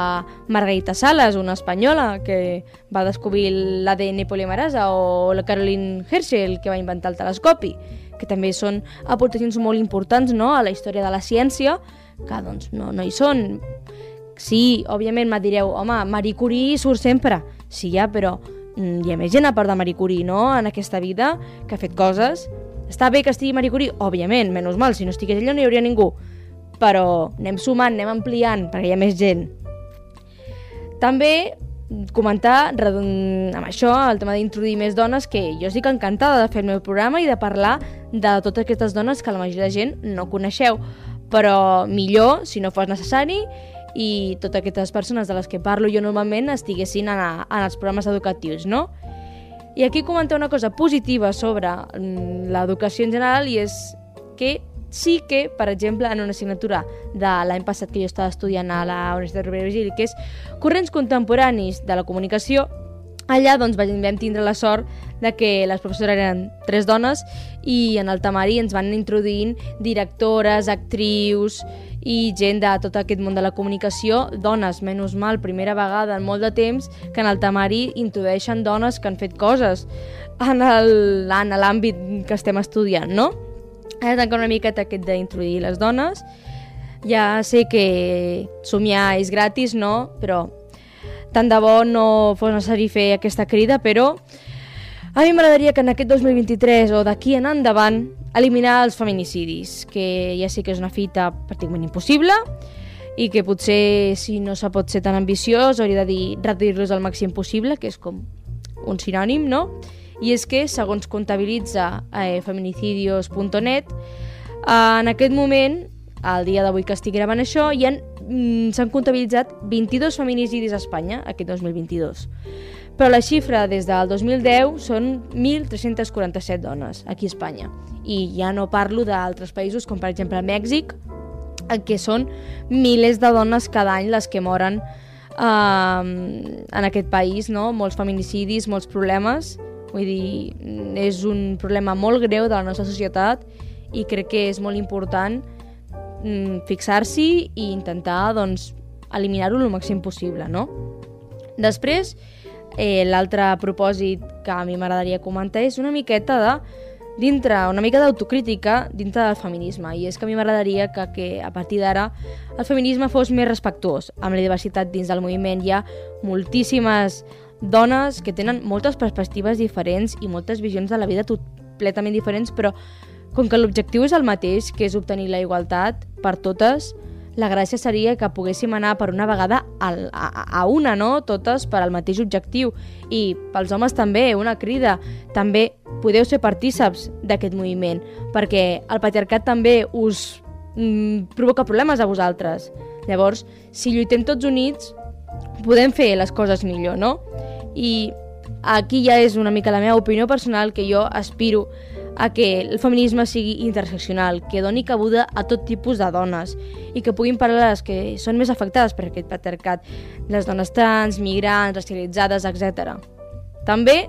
Margarita Salas, una espanyola que va descobrir l'ADN polimerasa, o la Caroline Herschel, que va inventar el telescopi, que també són aportacions molt importants no? a la història de la ciència, que doncs no, no hi són. Sí, òbviament me direu, home, Marie Curie surt sempre. Sí, ja, però mm, hi ha més gent a part de Marie Curie, no?, en aquesta vida, que ha fet coses. Està bé que estigui Marie Curie? Òbviament, menys mal, si no estigués ella no hi hauria ningú però anem sumant, anem ampliant perquè hi ha més gent. També comentar amb això el tema d'introduir més dones que jo estic encantada de fer el meu programa i de parlar de totes aquestes dones que la majoria de gent no coneixeu però millor si no fos necessari i totes aquestes persones de les que parlo jo normalment estiguessin en, a, en els programes educatius, no? I aquí comentar una cosa positiva sobre mm, l'educació en general i és que sí que, per exemple, en una assignatura de l'any passat que jo estava estudiant a la Universitat Rovira Virgili, que és Corrents Contemporanis de la Comunicació, allà doncs, vam tindre la sort de que les professores eren tres dones i en el temari ens van introduint directores, actrius i gent de tot aquest món de la comunicació, dones, menys mal, primera vegada en molt de temps que en el temari introdueixen dones que han fet coses en l'àmbit que estem estudiant, no? Ara tancar una miqueta aquest d'introduir les dones. Ja sé que somiar és gratis, no? Però tant de bo no fos necessari fer aquesta crida, però a mi m'agradaria que en aquest 2023 o d'aquí en endavant eliminar els feminicidis, que ja sé que és una fita pràcticament impossible i que potser si no se pot ser tan ambiciós hauria de dir reduir-los al màxim possible, que és com un sinònim, no? I és que, segons comptabilitza eh, feminicidios.net, eh, en aquest moment, al dia d'avui que estic gravant això, han, mm, s'han comptabilitzat 22 feminicidis a Espanya aquest 2022. Però la xifra des del 2010 són 1.347 dones aquí a Espanya. I ja no parlo d'altres països com per exemple Mèxic, en què són milers de dones cada any les que moren eh, en aquest país, no? molts feminicidis, molts problemes. Vull dir, és un problema molt greu de la nostra societat i crec que és molt important mm, fixar-s'hi i intentar doncs, eliminar-ho el màxim possible. No? Després, eh, l'altre propòsit que a mi m'agradaria comentar és una miqueta de dintre, una mica d'autocrítica dintre del feminisme i és que a mi m'agradaria que, que a partir d'ara el feminisme fos més respectuós amb la diversitat dins del moviment. Hi ha moltíssimes dones que tenen moltes perspectives diferents i moltes visions de la vida completament diferents, però com que l'objectiu és el mateix, que és obtenir la igualtat per totes, la gràcia seria que poguéssim anar per una vegada al, a, a una, no? Totes per al mateix objectiu. I pels homes també, una crida. També podeu ser partíceps d'aquest moviment, perquè el patriarcat també us mm, provoca problemes a vosaltres. Llavors, si lluitem tots units, podem fer les coses millor, no? I aquí ja és una mica la meva opinió personal que jo aspiro a que el feminisme sigui interseccional, que doni cabuda a tot tipus de dones i que puguin parlar les que són més afectades per aquest patriarcat, les dones trans, migrants, racialitzades, etc. També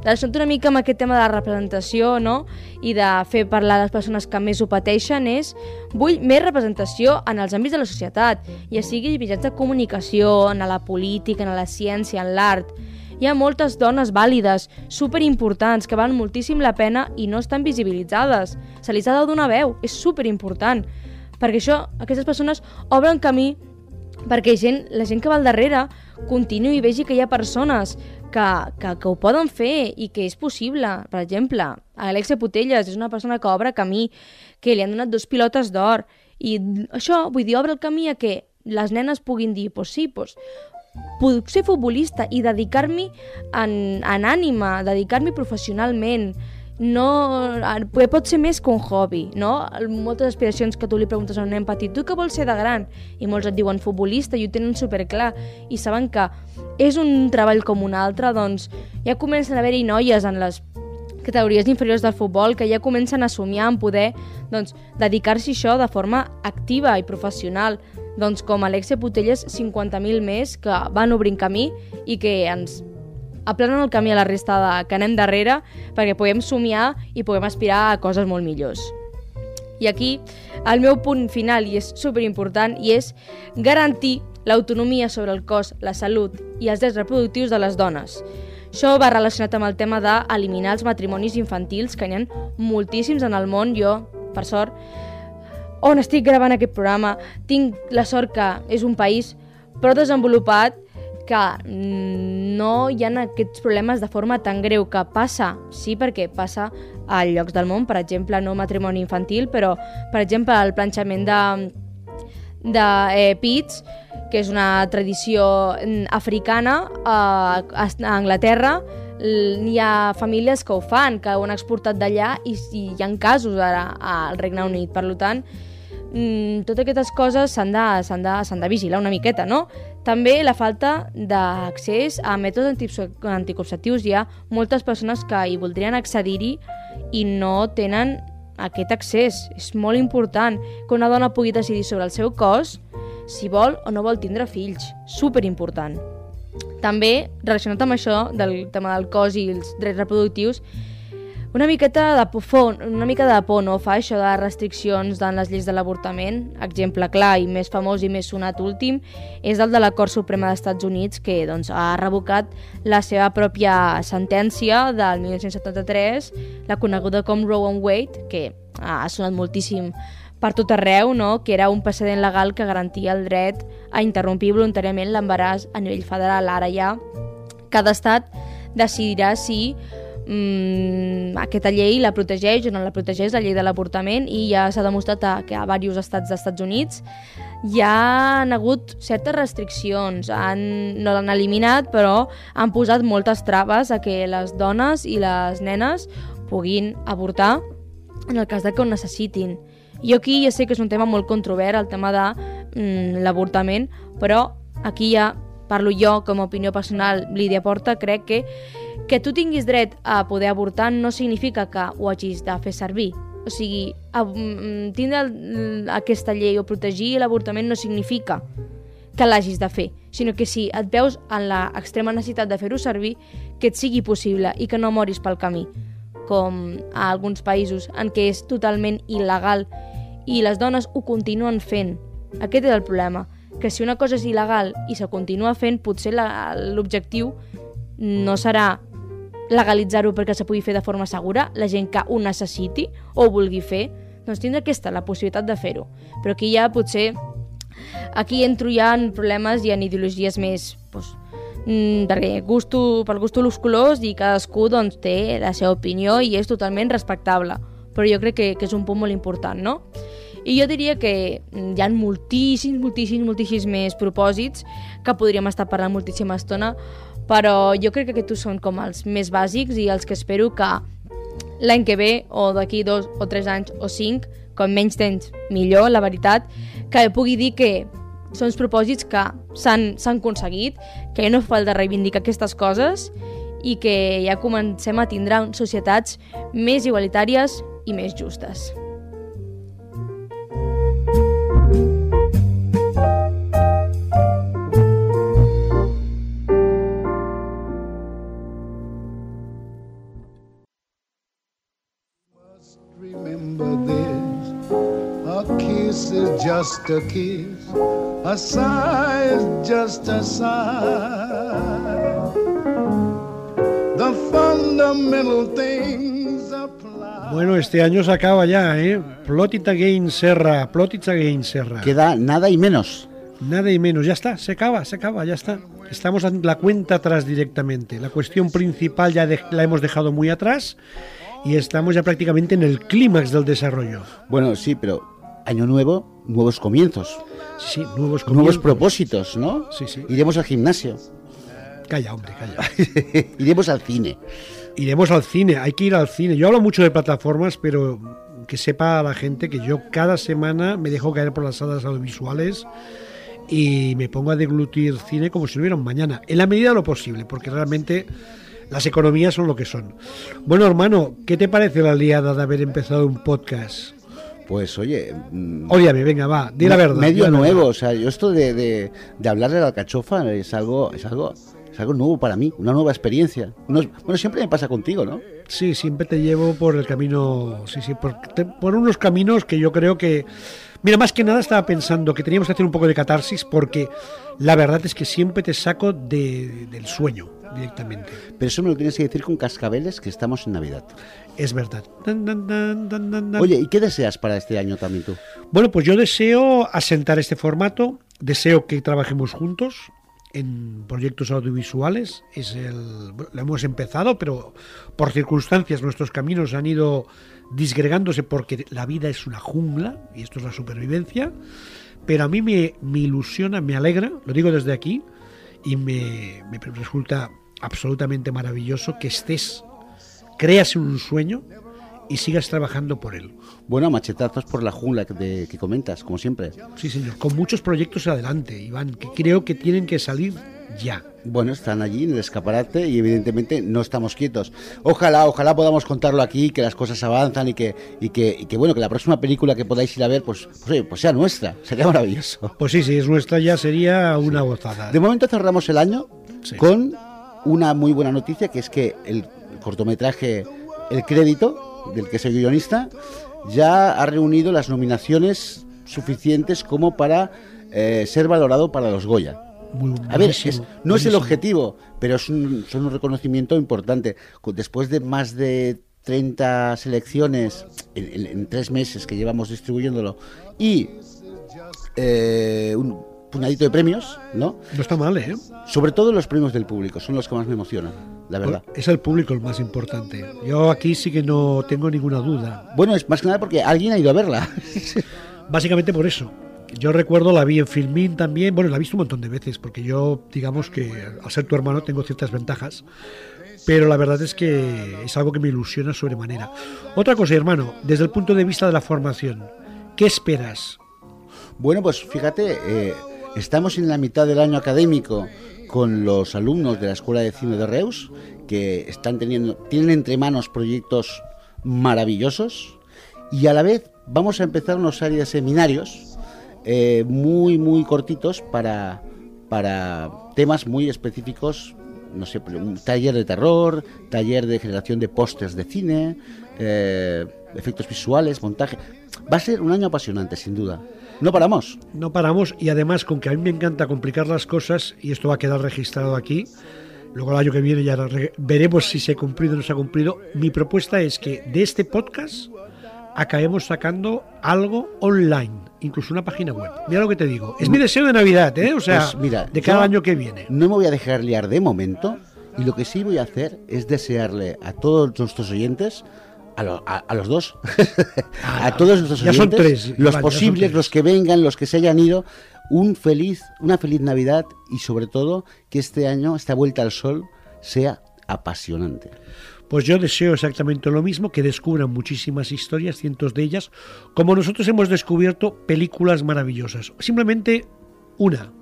relacionat una mica amb aquest tema de la representació no? i de fer parlar les persones que més ho pateixen és vull més representació en els àmbits de la societat, ja sigui mitjans de comunicació, en la política, en la ciència, en l'art. Hi ha moltes dones vàlides, superimportants, que valen moltíssim la pena i no estan visibilitzades. Se li ha de donar veu, és superimportant. Perquè això, aquestes persones obren camí perquè gent, la gent que va al darrere continuï i vegi que hi ha persones que, que, que ho poden fer i que és possible. Per exemple, Alexia Putelles és una persona que obre camí, que li han donat dos pilotes d'or. I això, vull dir, obre el camí a que les nenes puguin dir, pues sí, pues, puc ser futbolista i dedicar-m'hi en, en ànima, dedicar-m'hi professionalment, no, eh, pot ser més que un hobby, no? Moltes aspiracions que tu li preguntes a un nen petit, tu què vols ser de gran? I molts et diuen futbolista i ho tenen superclar i saben que és un treball com un altre, doncs ja comencen a haver-hi noies en les categories inferiors del futbol que ja comencen a somiar en poder doncs, dedicar-s'hi això de forma activa i professional, doncs com Alexia Putelles 50.000 més que van obrint camí i que ens aplanen el camí a la resta de, que anem darrere perquè puguem somiar i puguem aspirar a coses molt millors. I aquí el meu punt final, i és superimportant, i és garantir l'autonomia sobre el cos, la salut i els drets reproductius de les dones. Això va relacionat amb el tema d'eliminar els matrimonis infantils, que n'hi ha moltíssims en el món. Jo, per sort, on estic gravant aquest programa, tinc la sort que és un país prou desenvolupat que no hi ha aquests problemes de forma tan greu que passa, sí, perquè passa a llocs del món, per exemple, no matrimoni infantil, però, per exemple, el planxament de, de eh, pits, que és una tradició mm, africana eh, a Anglaterra, hi ha famílies que ho fan, que ho han exportat d'allà i, i hi ha casos ara al Regne Unit. Per tant, mm, totes aquestes coses s'han de, de, de vigilar una miqueta, no? També la falta d'accés a mètodes anticonceptius. Hi ha moltes persones que hi voldrien accedir-hi i no tenen aquest accés. És molt important que una dona pugui decidir sobre el seu cos si vol o no vol tindre fills. Super important. També, relacionat amb això, del tema del cos i els drets reproductius, Una miqueta de por, una mica de por no fa això de restriccions en les lleis de l'avortament. Exemple clar i més famós i més sonat últim és el de la Cort Suprema dels Estats Units que doncs, ha revocat la seva pròpia sentència del 1973, la coneguda com Roe and Wade, que ha sonat moltíssim per tot arreu, no? que era un precedent legal que garantia el dret a interrompir voluntàriament l'embaràs a nivell federal. Ara ja cada estat decidirà si mm, aquesta llei la protegeix o no la protegeix, la llei de l'avortament, i ja s'ha demostrat que a diversos estats dels Estats Units hi ha hagut certes restriccions, han, no l'han eliminat, però han posat moltes traves a que les dones i les nenes puguin avortar en el cas de que ho necessitin. Jo aquí ja sé que és un tema molt controvert, el tema de mm, l'avortament, però aquí ja parlo jo com a opinió personal, Lídia Porta, crec que que tu tinguis dret a poder avortar no significa que ho hagis de fer servir. O sigui, mm, tindre aquesta llei o protegir l'avortament no significa que l'hagis de fer, sinó que si et veus en l'extrema necessitat de fer-ho servir, que et sigui possible i que no moris pel camí, com a alguns països en què és totalment il·legal i les dones ho continuen fent. Aquest és el problema, que si una cosa és il·legal i se continua fent, potser l'objectiu no serà legalitzar-ho perquè se pugui fer de forma segura, la gent que ho necessiti o ho vulgui fer, doncs tindrà aquesta la possibilitat de fer-ho. Però aquí ja potser aquí entro ja en problemes i en ideologies més doncs, perquè gusto, pel gusto los colors i cadascú doncs, té la seva opinió i és totalment respectable però jo crec que, que és un punt molt important no? i jo diria que mm, hi ha moltíssims, moltíssims, moltíssims més propòsits que podríem estar parlant moltíssima estona però jo crec que aquests són com els més bàsics i els que espero que l'any que ve o d'aquí dos o tres anys o cinc, com menys temps millor, la veritat, que pugui dir que són els propòsits que s'han aconseguit, que no fa falta reivindicar aquestes coses i que ja comencem a tindre societats més igualitàries i més justes. Kiss is just a kiss, a sigh is just a sigh. The fundamental things apply. Bueno, este año se acaba ya, ¿eh? Plot it again, Serra. Plot it again, Serra. Queda nada y menos. Nada y menos. Ya está, se acaba, se acaba, ya está. Estamos en la cuenta atrás directamente. La cuestión principal ya de- la hemos dejado muy atrás y estamos ya prácticamente en el clímax del desarrollo. Bueno, sí, pero año nuevo, nuevos comienzos. Sí, nuevos Nuevos comienzos. propósitos, ¿no? Sí, sí. Iremos al gimnasio. Calla, hombre, calla. *laughs* Iremos al cine. Iremos al cine, hay que ir al cine. Yo hablo mucho de plataformas, pero que sepa la gente que yo cada semana me dejo caer por las salas audiovisuales y me pongo a deglutir cine como si no hubiera un mañana, en la medida de lo posible, porque realmente las economías son lo que son. Bueno, hermano, ¿qué te parece la liada de haber empezado un podcast? Pues oye, mm, Ódiame, venga, va, di la verdad. di Medio la verdad. nuevo, o sea, yo esto de, de, de hablar de la alcachofa es algo, es algo, es algo nuevo para mí, una nueva experiencia. Unos- bueno, siempre me pasa contigo, ¿no? Sí, siempre te llevo por el camino, sí, sí, por, te- por unos caminos que yo creo que... Mira, más que nada estaba pensando que teníamos que hacer un poco de catarsis porque la verdad es que siempre te saco de- del sueño directamente. Pero eso me lo tienes que decir con cascabeles que estamos en Navidad. Es verdad. Oye, ¿y qué deseas para este año también tú? Bueno, pues yo deseo asentar este formato, deseo que trabajemos juntos en proyectos audiovisuales. Es el, lo hemos empezado, pero por circunstancias nuestros caminos han ido disgregándose porque la vida es una jungla y esto es la supervivencia. Pero a mí me, me ilusiona, me alegra, lo digo desde aquí, y me, me resulta absolutamente maravilloso que estés, creas un sueño y sigas trabajando por él. Bueno, machetazos por la jungla que, de- que comentas, como siempre. Sí, señor. Con muchos proyectos adelante, Iván, que creo que tienen que salir ya. Bueno, están allí en el escaparate y evidentemente no estamos quietos. Ojalá, ojalá podamos contarlo aquí, que las cosas avanzan y que, y que, y que bueno, que la próxima película que podáis ir a ver, pues, pues, oye, pues sea nuestra. *laughs* Sería maravilloso. Pues sí, si es nuestra ya sería una gozada. De momento cerramos el año Sí. con una muy buena noticia, que es que el cortometraje el crédito del que soy guionista, ya ha reunido las nominaciones suficientes como para eh, ser valorado para los Goya. Muy A ver, es- no es el objetivo, pero es un, son un reconocimiento importante. Después de más de 30 selecciones en, en- en tres meses que llevamos distribuyéndolo y eh, un puñadito de premios, ¿no? No está mal, ¿eh? Sobre todo los premios del público, son los que más me emocionan, la verdad. Es el público el más importante. Yo aquí sí que no tengo ninguna duda. Bueno, es más que nada porque alguien ha ido a verla. *laughs* Básicamente por eso. Yo recuerdo, la vi en Filmin también, bueno, la he visto un montón de veces, porque yo, digamos que al ser tu hermano tengo ciertas ventajas, pero la verdad es que es algo que me ilusiona sobremanera. Otra cosa, hermano, desde el punto de vista de la formación, ¿qué esperas? Bueno, pues fíjate, eh, estamos en la mitad del año académico con los alumnos de la Escuela de Cine de Reus, que están teniendo, tienen entre manos proyectos maravillosos, y a la vez vamos a empezar una serie de seminarios eh, muy, muy cortitos para, para temas muy específicos, no sé, un taller de terror, taller de generación de pósters de cine, eh, efectos visuales, montaje. Va a ser un año apasionante, sin duda. No paramos. No paramos y además con que a mí me encanta complicar las cosas y esto va a quedar registrado aquí. Luego el año que viene ya re- veremos si se ha cumplido o no se ha cumplido. Mi propuesta es que de este podcast acabemos sacando algo online, incluso una página web. Mira lo que te digo. Es mi deseo de Navidad, ¿eh? O sea, Pues mira, de cada año que viene. No me voy a dejar liar de momento y lo que sí voy a hacer es desearle a todos nuestros oyentes, a, lo- a- a los dos, *laughs* a todos nuestros ya son tres, los vale, posibles, tres. los que vengan, los que se hayan ido, un feliz, una feliz Navidad y sobre todo que este año, esta vuelta al sol, sea apasionante. Pues yo deseo exactamente lo mismo, que descubran muchísimas historias, cientos de ellas, como nosotros hemos descubierto películas maravillosas. Simplemente una,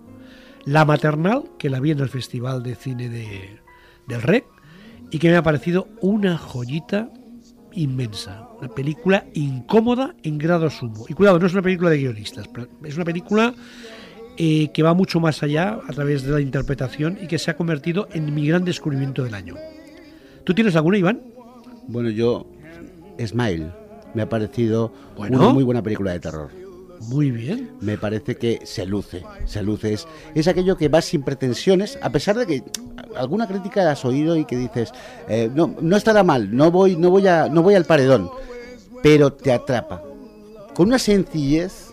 La Maternal, que la vi en el Festival de Cine de, del REC, y que me ha parecido una joyita inmensa. Una película incómoda en grado sumo. Y cuidado, no es una película de guionistas, es una película eh, que va mucho más allá a través de la interpretación y que se ha convertido en mi gran descubrimiento del año. ¿Tú tienes alguna, Iván? Bueno, yo, Smile, me ha parecido Bueno. una muy buena película de terror. Muy bien. me parece que se luce, se luce. Es, es aquello que va sin pretensiones, a pesar de que alguna crítica has oído y que dices, eh, no, no estará mal, no voy, no voy a, no voy al paredón, pero te atrapa. Con una sencillez,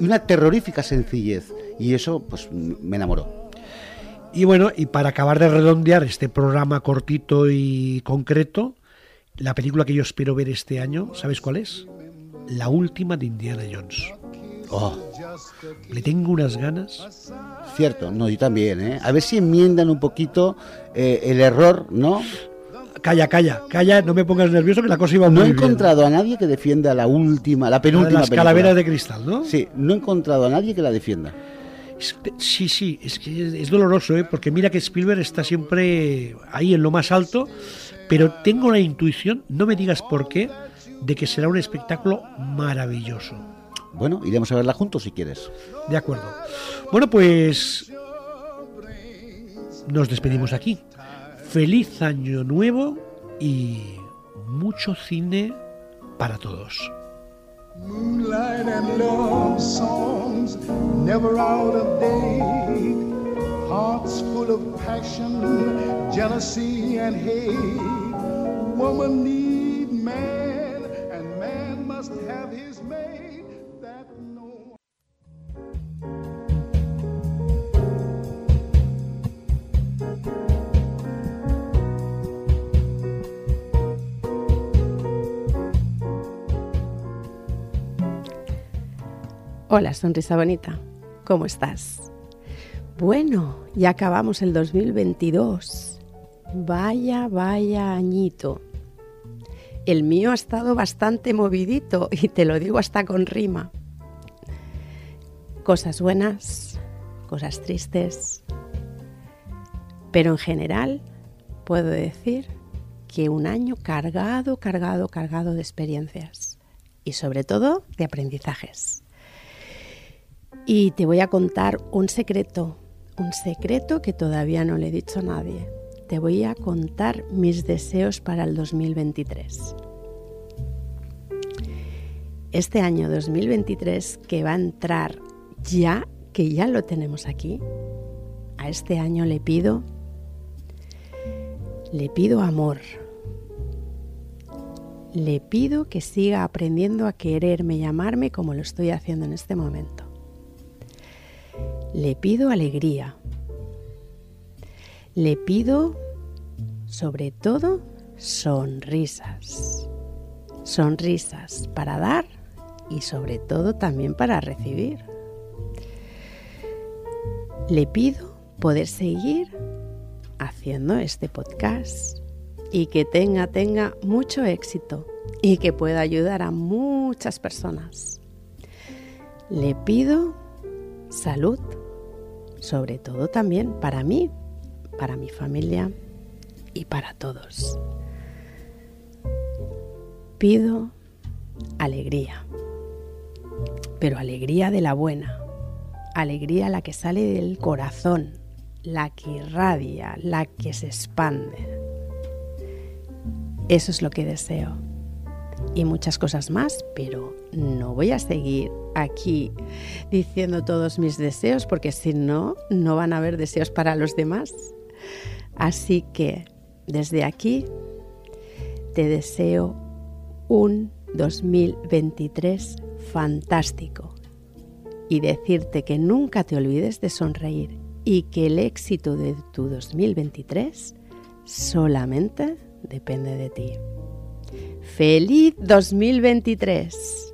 una terrorífica sencillez, y eso pues me enamoró. Y bueno, y para acabar de redondear este programa cortito y concreto, la película que yo espero ver este año, ¿sabes cuál es? La última de Indiana Jones. Oh, Le tengo unas ganas. cierto, no, yo también, ¿eh? A ver si enmiendan un poquito eh, el error, ¿no? Calla, calla, calla, no me pongas nervioso que la cosa iba muy No he bien. encontrado a nadie que defienda la última, la La de penúltima las película. calaveras de cristal, ¿no? Sí, no he encontrado a nadie que la defienda. Sí, sí, es que es, es doloroso, ¿eh? porque mira que Spielberg está siempre ahí en lo más alto, pero tengo la intuición, no me digas por qué, de que será un espectáculo maravilloso. Bueno, iremos a verla juntos si quieres. De acuerdo. Bueno, pues nos despedimos aquí. Feliz año nuevo y mucho cine para todos. Moonlight and love songs, never out of date. Hearts full of passion, jealousy and hate. Woman need man, Hola, sonrisa bonita. ¿Cómo estás? Bueno, ya acabamos el 2022. Vaya, vaya añito. El mío ha estado bastante movidito *laughs* y te lo digo hasta con rima. Cosas buenas, cosas tristes. Pero en general puedo decir que un año cargado, cargado, cargado de experiencias y sobre todo de aprendizajes. Y te voy a contar un secreto, un secreto que todavía no le he dicho a nadie. te voy a contar mis deseos para el 2023. Este año 2023 que va a entrar ya, que ya lo tenemos aquí, a este año le pido, le pido amor. Le pido que siga aprendiendo a quererme y amarme como lo estoy haciendo en este momento. Le pido alegría. Le pido, sobre todo, sonrisas. Sonrisas para dar y sobre todo también para recibir. Le pido poder seguir haciendo este podcast y que tenga, tenga mucho éxito y que pueda ayudar a muchas personas. Le pido salud, sobre todo también para mí, para mi familia y para todos. Pido alegría, pero alegría de la buena, alegría la que sale del corazón, la que irradia, la que se expande. Eso es lo que deseo. Y muchas cosas más, pero no voy a seguir aquí diciendo todos mis deseos porque si no, no van a haber deseos para los demás. Así que desde aquí te deseo un 2023 fantástico y decirte que nunca te olvides de sonreír y que el éxito de tu 2023 solamente depende de ti. ¡Feliz 2023!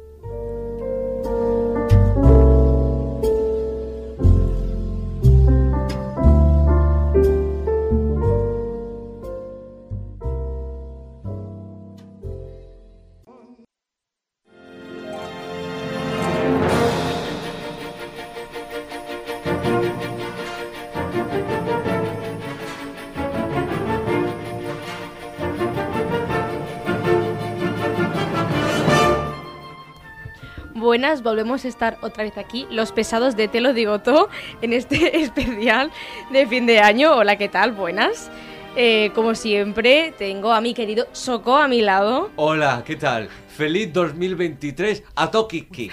Volvemos a estar otra vez aquí, los pesados de Te lo digo todo, en este *laughs* especial de fin de año. Hola, ¿qué tal? Buenas. Eh, como siempre, tengo a mi querido Soco a mi lado. Hola, ¿qué tal? Feliz 2023 a Tokiki.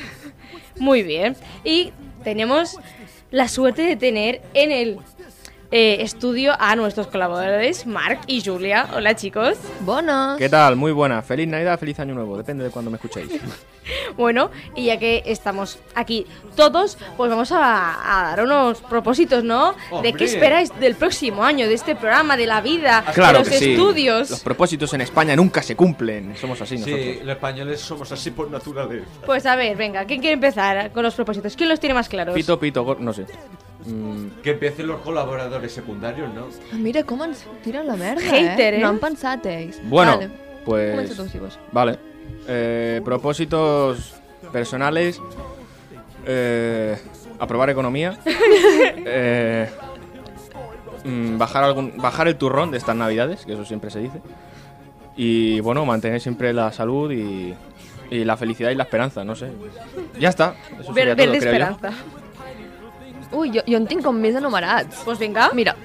Muy bien. Y tenemos la suerte de tener en el eh, estudio a nuestros colaboradores, Marc y Julia. Hola, chicos. Buenas. ¿Qué tal? Muy buena. Feliz Navidad, feliz Año Nuevo. Depende de cuando me escuchéis. *laughs* Bueno, y ya que estamos aquí todos, pues vamos a, a dar unos propósitos, ¿no? ¿De qué esperáis del próximo año, de este programa, de la vida, Claro de los que sí. estudios? Los propósitos en España nunca se cumplen. Somos así Sí, nosotros. los españoles somos así por naturaleza. Pues a ver, venga, ¿quién quiere empezar con los propósitos? ¿Quién los tiene más claros? Pito, pito, no sé. Mm, Que empiecen los colaboradores secundarios, ¿no? Mira com ens tiren la merda, Hater, eh? No han pensat ells. Bueno, Vale. pues... Comença tu, si vols. Vale. Eh, propósitos personales. Eh, aprobar economía. *laughs* Eh, mm, bajar, algún, bajar el turrón de estas navidades, que eso siempre se dice. Y bueno, mantener siempre la salud y, y la felicidad y la esperanza, no sé. Ya está. Eso sería ver todo, creo yo. esperanza. Ui, jo, jo en tinc com més enumerats. Pues vinga. Mira,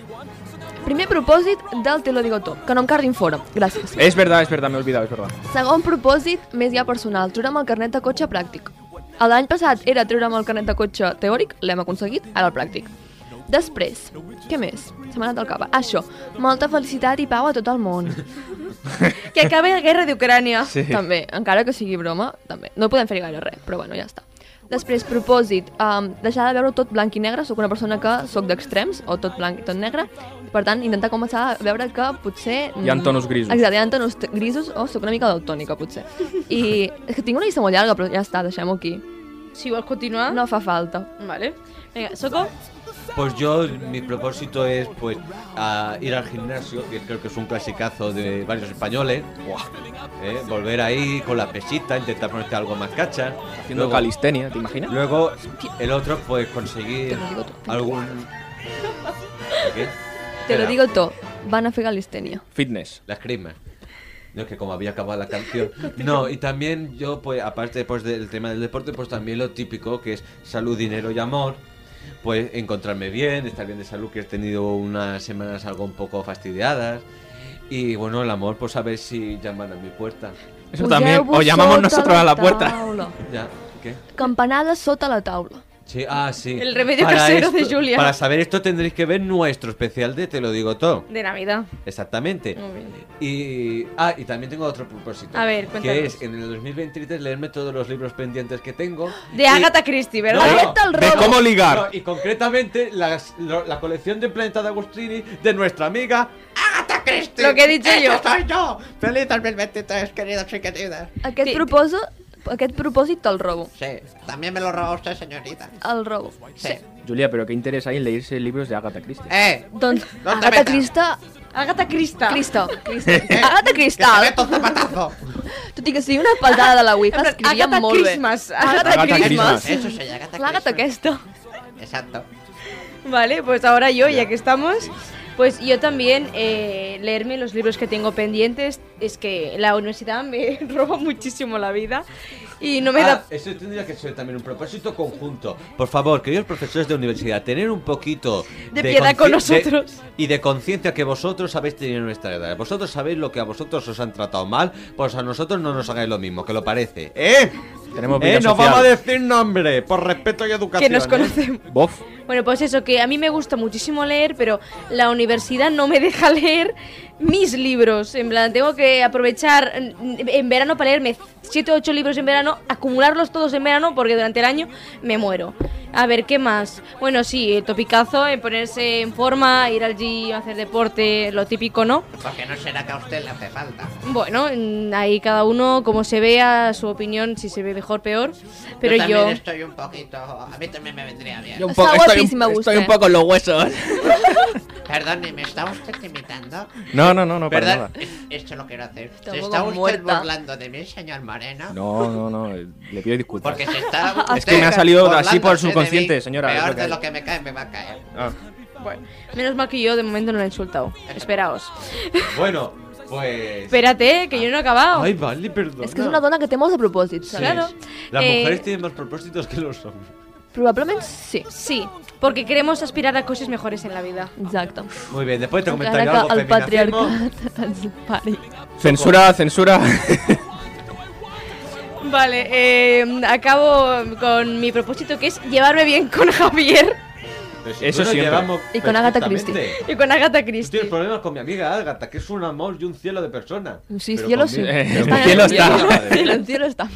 primer propòsit del Te lo digo tot, que no em carguin fora. Gràcies. Es verdad, es verdad, me he olvidado, es verdad. Segon propòsit, més ja personal, treure'm el carnet de cotxe pràctic. L'any passat era treure'm el carnet de cotxe teòric, l'hem aconseguit, ara el pràctic. Després, què més? Se m'ha anat al cap. Això, molta felicitat i pau a tot el món. *laughs* Que acabi la guerra d'Ucrània. Sí. També, encara que sigui broma, també. No podem fer gaire res, però bueno, ja està. Després, propòsit, um, deixar de veure tot blanc i negre. Sóc una persona que sóc d'extrems, o tot blanc i tot negre. Per tant, intentar començar a veure que potser... Hi ha tonos grisos. Exacte, hi ha tonos grisos, o sóc una mica daltònica, potser. I és que tinc una llista molt llarga, però ja està, deixem-ho aquí. Si vols continuar... No fa falta. Vale. Venga, Soco. Pues yo, mi propósito es pues a ir al gimnasio, que creo que es un clasicazo de varios españoles. ¿eh? Volver ahí con la pesita, intentar ponerte algo más cacha. Haciendo calistenia, ¿te imaginas? Luego, el otro, pues conseguir algún... ¿Qué? Te lo digo todo, van a fer calistenia. Fitness. Las crismas. No, es que como había acabado la canción. No, y también yo, pues, aparte pues, del tema del deporte, pues también lo típico que es salud, dinero y amor. Pues encontrarme bien, estar bien de salud, que he tenido unas semanas algo un poco fastidiadas. Y bueno, el amor, pues a ver si llaman a mi puerta. Eso también, o llamamos nosotros a la puerta. taula. *laughs* Ya, ¿qué? Campanades sota la taula. Sí, ah, sí. El remedio casero de Julia. Para saber esto tendréis que ver nuestro especial de Te lo digo todo. De Navidad. Exactamente. Muy bien. Y, ah, y también tengo otro propósito. A ver, Que cuéntanos. es en el 2023 leerme todos los libros pendientes que tengo. De Agatha Christie, ¿verdad? No, no, De cómo ligar. no, y concretamente las- lo- la colección de Planeta de Agostini de nuestra amiga Agatha Christie. Lo que he dicho yo. soy yo! ¡Feliz 2023, queridos y queridas! Aquest, Sí. propòsit, aquest propòsit te'l robo. Sí, también me lo roba usted, señorita. El robo. Sí. Julia, pero qué interés hay en leerse libros de Agatha Christie. ¡Eh! Doncs No te Agatha. Crista... Agatha Christie. Cristo. Agatha Cristal. Tot i que sigui una espaldada de la plan, escrivia Agatha molt bé. Christmas. Agatha Agatha Christmas. Christmas. Eso soy Agatha L'Agatha aquesta. Exacto. Vale, pues ahora yo, ya que estamos, pues yo también eh, leerme los libros que tengo pendientes. Es que la universidad me *laughs* roba muchísimo la vida y no me Ah, da... eso tendría que ser también un propósito conjunto. Por favor, queridos profesores de universidad, tener un poquito De piedad con consci- de- nosotros. y de conciencia que vosotros habéis tenido en nuestra edad. Vosotros sabéis lo que a vosotros os han tratado mal, pues a nosotros no nos hagáis lo mismo, que lo parece. ¡Eh! Tenemos vida ¡Eh! No social. vamos a decir nombre, por respeto y educación. Que nos ¿eh? conocemos. Bof. Bueno, pues eso, que a mí me gusta muchísimo leer, pero la universidad no me *laughs* deja leer mis libros. En plan, tengo que aprovechar mm, en verano para leerme 7 o 8 libros en verano, acumularlos todos en verano, porque durante el año me muero. A ver, ¿qué más? Bueno, sí, el topicazo, en ponerse en forma, ir al gym, hacer deporte, lo típico, ¿no? Porque no será que a usted le hace falta. Bueno, mm, ahí cada uno, como se vea, su opinión, si se ve mejor, peor. Pero yo... estoy un poquito. A mí también me vendría bien. Yo un Está poco, estoy, un, estoy usted. un poco en los huesos. *laughs* Perdone, ¿me está usted imitando? No, no, no, no, para nada. esto lo quiero hacer. Está un poco muerta. de mí, señor Moreno? No, no, no, le pido disculpas. se está. *laughs* Es que me ha salido así por subconsciente, señora. es lo que hay. que me cae, me va a caer. Ah. Menos mal que yo de momento no lo he insultado. Esperaos. Bueno, pues. Espérate, que yo no he acabado. Ay, vale, perdona. És que és una dona que molts de propòsits, Sí. saps? Claro. Las Eh, mujeres tienen más propósitos que los hombres. Probablement sí. Sí, porque queremos aspirar a cosas mejores en la vida. Exacte. Muy bien, después te Encara comentaré que algo el feminacismo. patriarcat ens pari. Censura, censura. Vale, eh, acabo con mi propósito que es llevarme bien con Javier si Eso llevamos Y con Agatha perfectamente. y con Agatha Christie. tienes problemas con mi amiga Agatha, que es un amor y un cielo de persona. Sí, Pero cielo conmigo- sí. Está el cielo en está. cielo, el cielo está.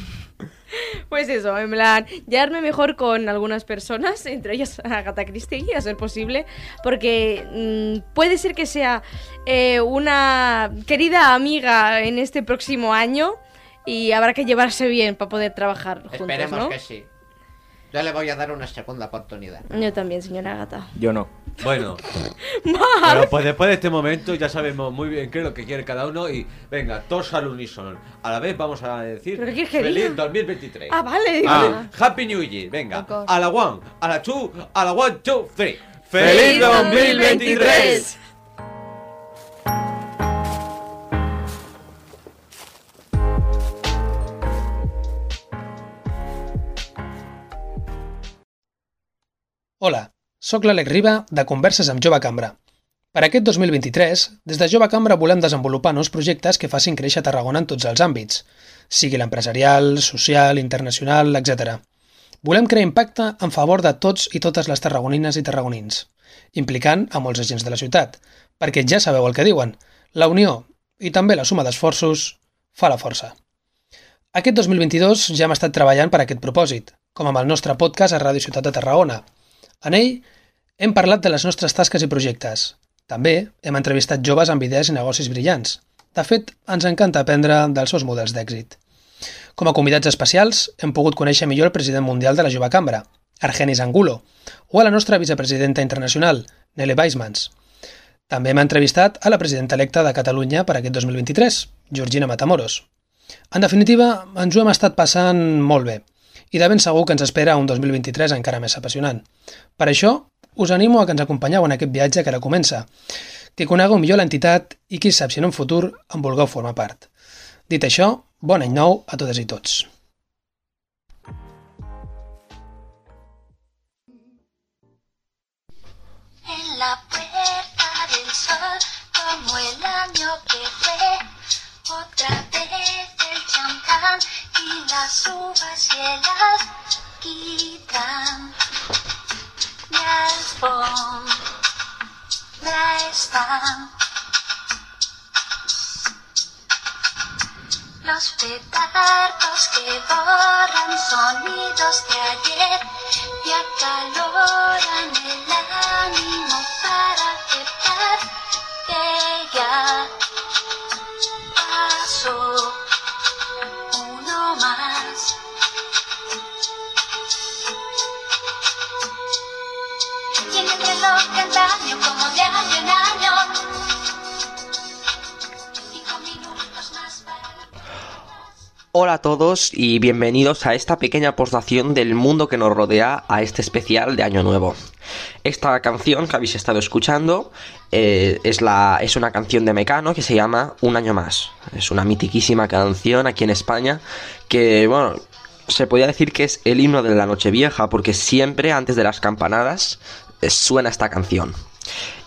Pues eso, en plan, llevarme mejor con algunas personas, entre ellas Agatha Christie, a ser posible, porque mm, puede ser que sea eh, una querida amiga en este próximo año y habrá que llevarse bien para poder trabajar juntos, ¿no? sí. Yo le voy a dar una segunda oportunidad. Yo también, señora Agatha. Yo no. Bueno, *laughs* pero pues después de este momento ya sabemos muy bien qué es lo que quiere cada uno y venga, todos al unísono. A la vez vamos a decir ¿Pero qué quieres que feliz diga? 2023. Ah, vale, digo. Vale, Happy New Year, venga. A la one, a la two, a la one, two, three. ¡Feliz 2023! Hola, sóc l'Àlex Riba de Converses amb Jove Cambra. Per aquest 2023, des de Jove Cambra volem desenvolupar nous projectes que facin créixer Tarragona en tots els àmbits, sigui l'empresarial, social, internacional, etc. Volem crear impacte en favor de tots i totes les tarragonines i tarragonins, implicant a molts agents de la ciutat, perquè ja sabeu el que diuen, la unió i també la suma d'esforços fa la força. Aquest 2022 ja hem estat treballant per aquest propòsit, com amb el nostre podcast a Ràdio Ciutat de Tarragona. En ell hem parlat de les nostres tasques i projectes. També hem entrevistat joves amb idees i negocis brillants. De fet, ens encanta aprendre dels seus models d'èxit. Com a convidats especials, hem pogut conèixer millor el president mundial de la Jove Cambra, Argenis Angulo, o a la nostra vicepresidenta internacional, Nele Weismans. També hem entrevistat a la presidenta electa de Catalunya per aquest 2023, Georgina Matamoros. En definitiva, ens ho hem estat passant molt bé i de ben segur que ens espera un 2023 encara més apassionant. Per això, us animo a que ens acompanyeu en aquest viatge que ara comença, que conegueu millor l'entitat i qui sap si en un futur en vulgueu formar part. Dit això, bon any nou a totes i tots. Las uvas y el alquitrán. Mi alfombra están. Los petardos que borran sonidos de ayer y acaloran el ánimo para que ya Hola a todos y bienvenidos a esta pequeña aportación del mundo que nos rodea a este especial de Año Nuevo. Esta canción que habéis estado escuchando eh, es, la, es una canción de Mecano que se llama Un año más. Es una mitiquísima canción aquí en España que, bueno, se podría decir que es el himno de la Nochevieja porque siempre antes de las campanadas suena esta canción.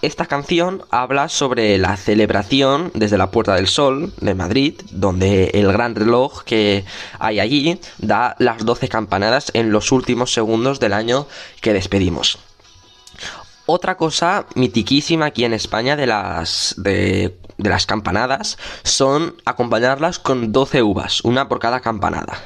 Esta canción habla sobre la celebración desde la Puerta del Sol de Madrid, donde el gran reloj que hay allí da las 12 campanadas en los últimos segundos del año que despedimos. Otra cosa mitiquísima aquí en España de las, de, de las campanadas son acompañarlas con 12 uvas, una por cada campanada.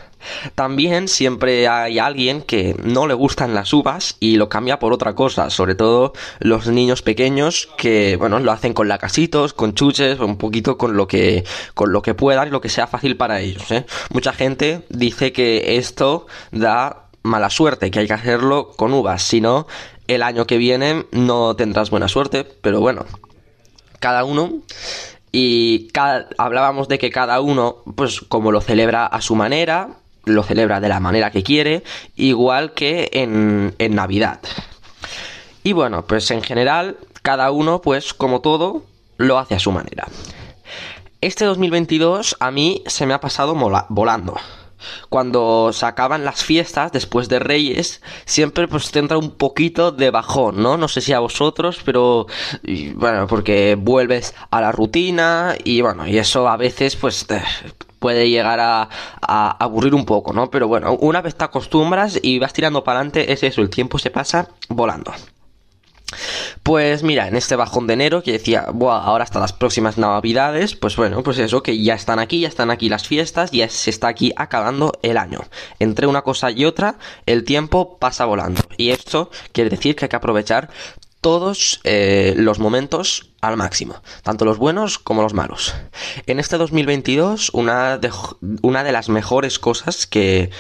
También siempre hay alguien que no le gustan las uvas y lo cambia por otra cosa, sobre todo los niños pequeños que, bueno, lo hacen con lacasitos, con chuches, un poquito con lo que, con lo que puedan, lo que sea fácil para ellos. ¿eh? Mucha gente dice que esto da mala suerte, que hay que hacerlo con uvas, si no, el año que viene no tendrás buena suerte, pero bueno, cada uno y cada- hablábamos de que cada uno, pues como lo celebra a su manera, lo celebra de la manera que quiere, igual que en, en Navidad. Y bueno, pues en general, cada uno, pues como todo, lo hace a su manera. Este 2022 a mí se me ha pasado volando. Cuando se acaban las fiestas después de Reyes, siempre pues te entra un poquito de bajón, ¿no? No sé si a vosotros, pero bueno, porque vuelves a la rutina y bueno, y eso a veces pues puede llegar a, a aburrir un poco, ¿no? Pero bueno, una vez te acostumbras y vas tirando para adelante, es eso, el tiempo se pasa volando. Pues mira, en este bajón de enero que decía, Buah, ahora hasta las próximas navidades, pues bueno, pues eso, que ya están aquí, ya están aquí las fiestas, ya se está aquí acabando el año. Entre una cosa y otra, el tiempo pasa volando. Y esto quiere decir que hay que aprovechar todos eh, los momentos al máximo, tanto los buenos como los malos. En este 2022, una de, una de las mejores cosas que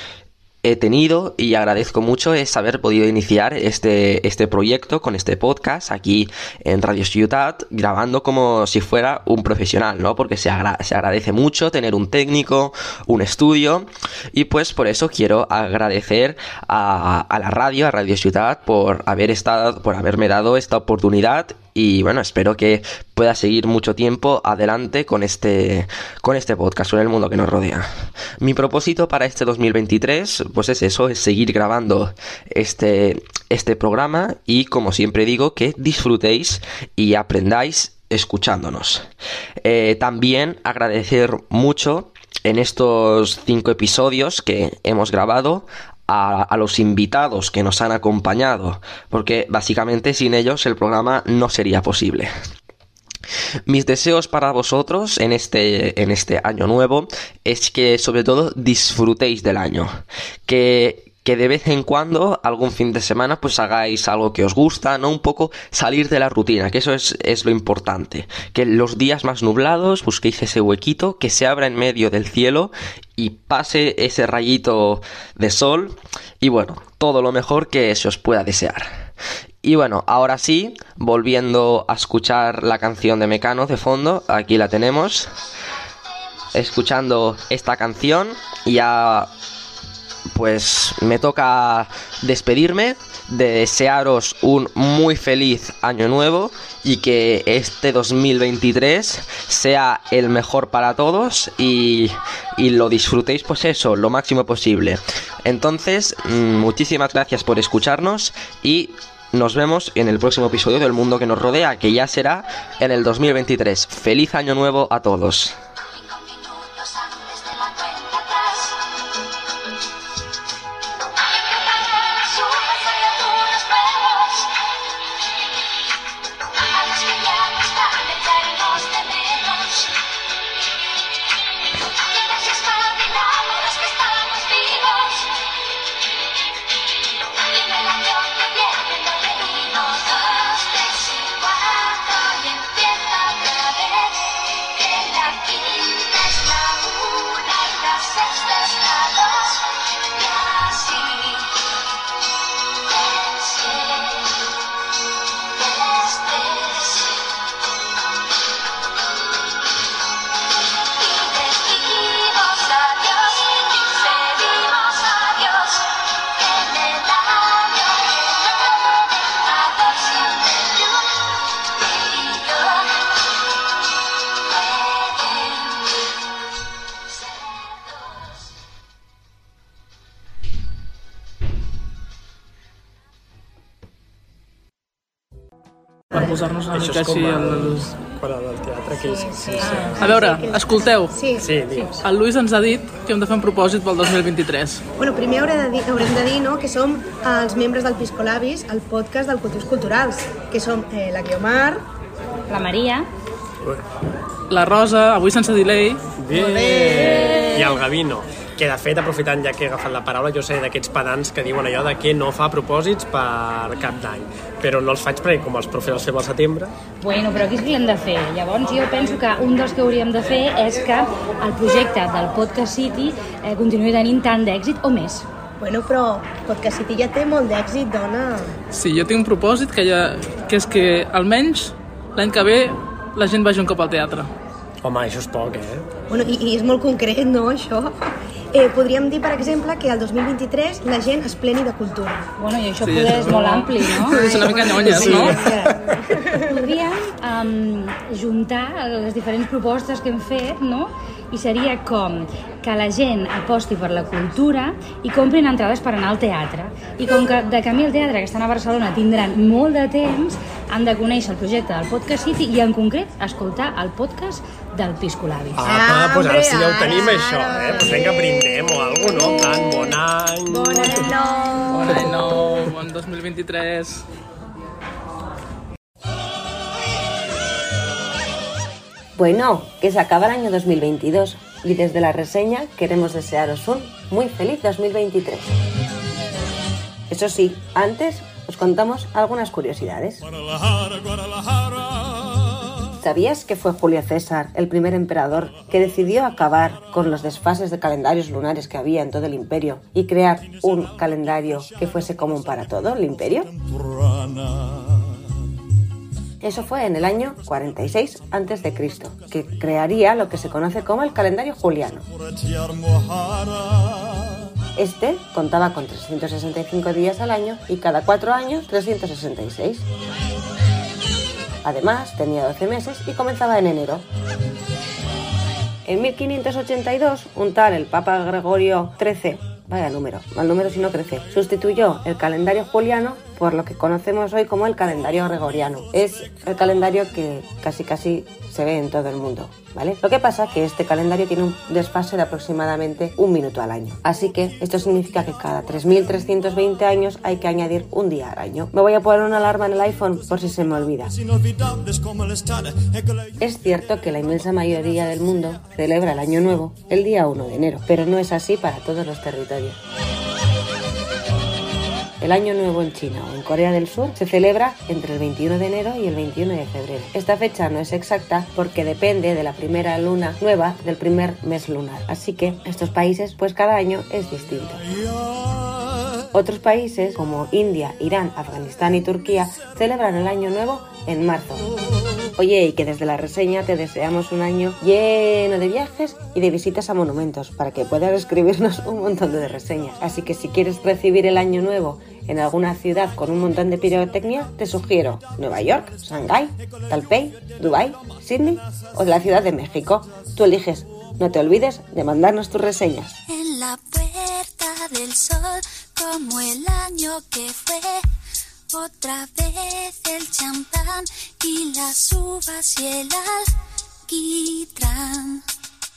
he tenido y agradezco mucho es haber podido iniciar este, este proyecto con este podcast aquí en Radio Ciudad, grabando como si fuera un profesional, ¿no? Porque se, agra- se agradece mucho tener un técnico, un estudio, y pues por eso quiero agradecer a, a la radio, a Radio Ciudad, por haber estado, por haberme dado esta oportunidad y bueno, espero que pueda seguir mucho tiempo adelante con este, con este podcast, con el mundo que nos rodea. Mi propósito para este 2023, pues es eso, es seguir grabando este, este programa y como siempre digo, que disfrutéis y aprendáis escuchándonos. Eh, también agradecer mucho en estos cinco episodios que hemos grabado a, los invitados que nos han acompañado, porque básicamente sin ellos el programa no sería posible. Mis deseos para vosotros en este, en este año nuevo es que sobre todo disfrutéis del año. Que, que de vez en cuando, algún fin de semana, pues hagáis algo que os gusta, ¿no? Un poco salir de la rutina, que eso es, es lo importante. Que los días más nublados busquéis ese huequito que se abra en medio del cielo y pase ese rayito de sol. Y bueno, todo lo mejor que se os pueda desear. Y bueno, ahora sí, volviendo a escuchar la canción de Mecano de fondo, aquí la tenemos. Escuchando esta canción, ya pues me toca despedirme, de desearos un muy feliz año nuevo y que este 2023 sea el mejor para todos y, y lo disfrutéis pues eso, lo máximo posible. Entonces, mm, muchísimas gracias por escucharnos y nos vemos en el próximo episodio del Mundo que nos rodea, que ya será en el 2023. Feliz año nuevo a todos. Posar-nos una mica així el- els... Fora del teatre, que és... Sí, sí. A veure, escolteu. Sí. Sí, digues. El Lluís ens ha dit que hem de fer un propòsit pel 2023. Bueno, primer haurem de dir, haurem de dir no, que som els membres del Piscolabis, el podcast del Culturs Culturals, que som eh, la Guiomar, la Maria, La Rosa, avui sense delay. Bé. I el Gavino, que de fet, aprofitant ja que he agafat la paraula, jo sé d'aquests pedants que diuen allò de que no fa propòsits per cap d'any, però no els faig perquè com els profes els fem al setembre, Bueno, però aquí és que l'hem de fer. Llavors jo penso que un dels que hauríem de fer és que el projecte del Podcast City eh, continuï tenint tant d'èxit o més. Bueno, però Podcast City ja té molt d'èxit, dona. Sí, jo tinc un propòsit que, ja, que és que almenys l'any que ve la gent vagi un cop al teatre. home, això és poc, eh? Bueno, i, i és molt concret, no, això? Eh, podríem dir, per exemple, que el 2023 la gent es pleni de cultura. Bueno, i això Sí, poder és molt ampli, no? *laughs* És una mica nyonyes, Sí, no? *laughs* Podríem um, juntar les diferents propostes que hem fet, no? I seria com que la gent aposti per la cultura i comprin entrades per anar al teatre. I com que de camí al teatre, que estan a Barcelona, tindran molt de temps, han de conèixer el projecte del Podcast City i, en concret, escoltar el podcast del Piscolabis. Ah, doncs ara sí ja ho tenim, això, eh? Doncs vinga, brindem o alguna no? En plan, bon any... *laughs* Bon any nou! Bon any nou, bon 2023. Bueno, que se acaba el año 2022 y desde la reseña queremos desearos un muy feliz 2023. Eso sí, antes os contamos algunas curiosidades. ¿Sabías que fue Julio César el primer emperador que decidió acabar con los desfases de calendarios lunares que había en todo el imperio y crear un calendario que fuese común para todo el imperio? Eso fue en el año 46 a.C., que crearía lo que se conoce como el calendario juliano. Este contaba con 365 días al año y cada cuatro años 366. Además, tenía 12 meses y comenzaba en enero. En 1582, un tal el Papa Gregorio XIII, vaya número, mal número si no crece, sustituyó el calendario juliano por lo que conocemos hoy como el calendario gregoriano. Es el calendario que casi casi se ve en todo el mundo, ¿vale? Lo que pasa que este calendario tiene un desfase de aproximadamente un minuto al año. Así que esto significa que cada 3.320 años hay que añadir un día al año. Me voy a poner una alarma en el iPhone por si se me olvida. Es cierto que la inmensa mayoría del mundo celebra el Año Nuevo el día 1 de enero, pero no es así para todos los territorios. El Año Nuevo en China o en Corea del Sur se celebra entre el 21 de enero y el 21 de febrero. Esta fecha no es exacta porque depende de la primera luna nueva del primer mes lunar. Así que estos países, pues cada año es distinto. Otros países como India, Irán, Afganistán y Turquía celebran el Año Nuevo en marzo. Oye, y que desde la reseña te deseamos un año lleno de viajes y de visitas a monumentos para que puedas escribirnos un montón de reseñas. Así que si quieres recibir el Año Nuevo en alguna ciudad con un montón de pirotecnia, te sugiero Nueva York, Shanghái, Taipei, Dubai, Sydney o la Ciudad de México. Tú eliges. No te olvides de mandarnos tus reseñas. En la puerta del sol, como el año que fue, Otra vez el champán y las uvas y el alquitrán.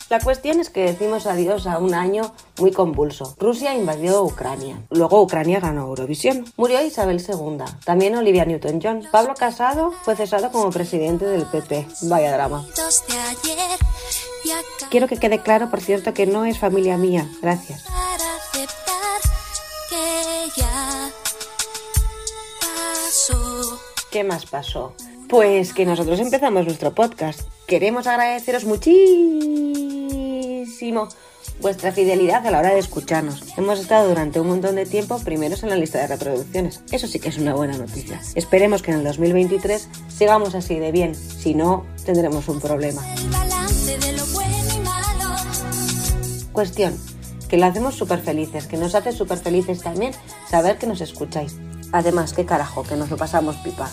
La cuestión es que decimos adiós a un año muy convulso. Rusia invadió Ucrania. Luego Ucrania ganó Eurovisión. Murió Isabel II. También Olivia Newton-John. Pablo Casado fue cesado como presidente del PP. Vaya drama. Quiero que quede claro, por cierto, que no es familia mía. Gracias. para aceptar que ya pasó. ¿Qué más pasó? Pues que nosotros empezamos nuestro podcast. Queremos agradeceros muchísimo vuestra fidelidad a la hora de escucharnos. Hemos estado durante un montón de tiempo primeros en la lista de reproducciones. Eso sí que es una buena noticia. Esperemos que en el 2023 sigamos así de bien. Si no, tendremos un problema. Cuestión, que lo hacemos súper felices, que nos hace súper felices también saber que nos escucháis. Además, qué carajo, que nos lo pasamos pipa.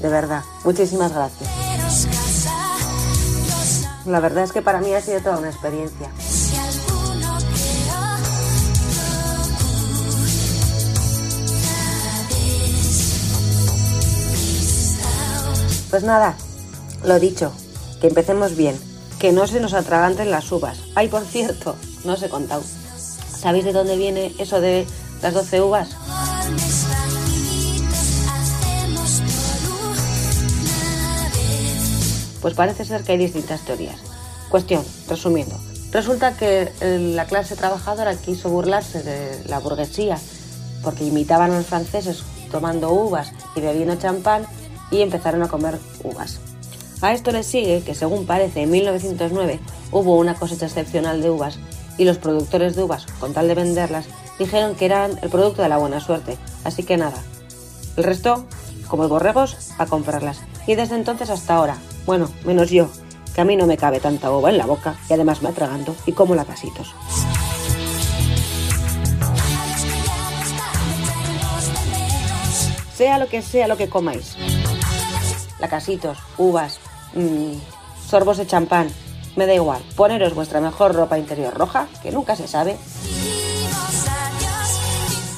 De verdad, muchísimas gracias. La verdad es que para mí ha sido toda una experiencia. Pues nada, lo dicho, que empecemos bien, que no se nos atraganten las uvas. Ay, por cierto, no os he contado. ¿Sabéis de dónde viene eso de las 12 uvas? Pues parece ser que hay distintas teorías. Cuestión, resumiendo. Resulta que eh, la clase trabajadora quiso burlarse de la burguesía porque imitaban a los franceses tomando uvas y bebiendo champán y empezaron a comer uvas. A esto le sigue que, según parece, en 1909 hubo una cosecha excepcional de uvas y los productores de uvas, con tal de venderlas, dijeron que eran el producto de la buena suerte. Así que nada. El resto, como borregos, a comprarlas. Y desde entonces hasta ahora, bueno, menos yo, que a mí no me cabe tanta uva en la boca y además me atraganto y como lacasitos. Sea lo que sea lo que comáis. Lacasitos, uvas, mm, sorbos de champán, me da igual. Poneros vuestra mejor ropa interior roja, que nunca se sabe.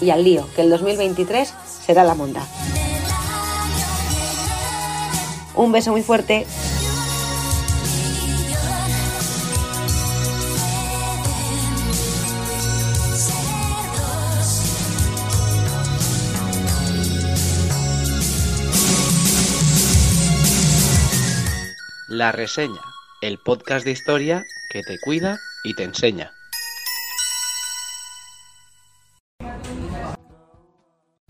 Y al lío, que el 2023 será la monda. Un beso muy fuerte. La reseña, el podcast de historia que te cuida y te enseña.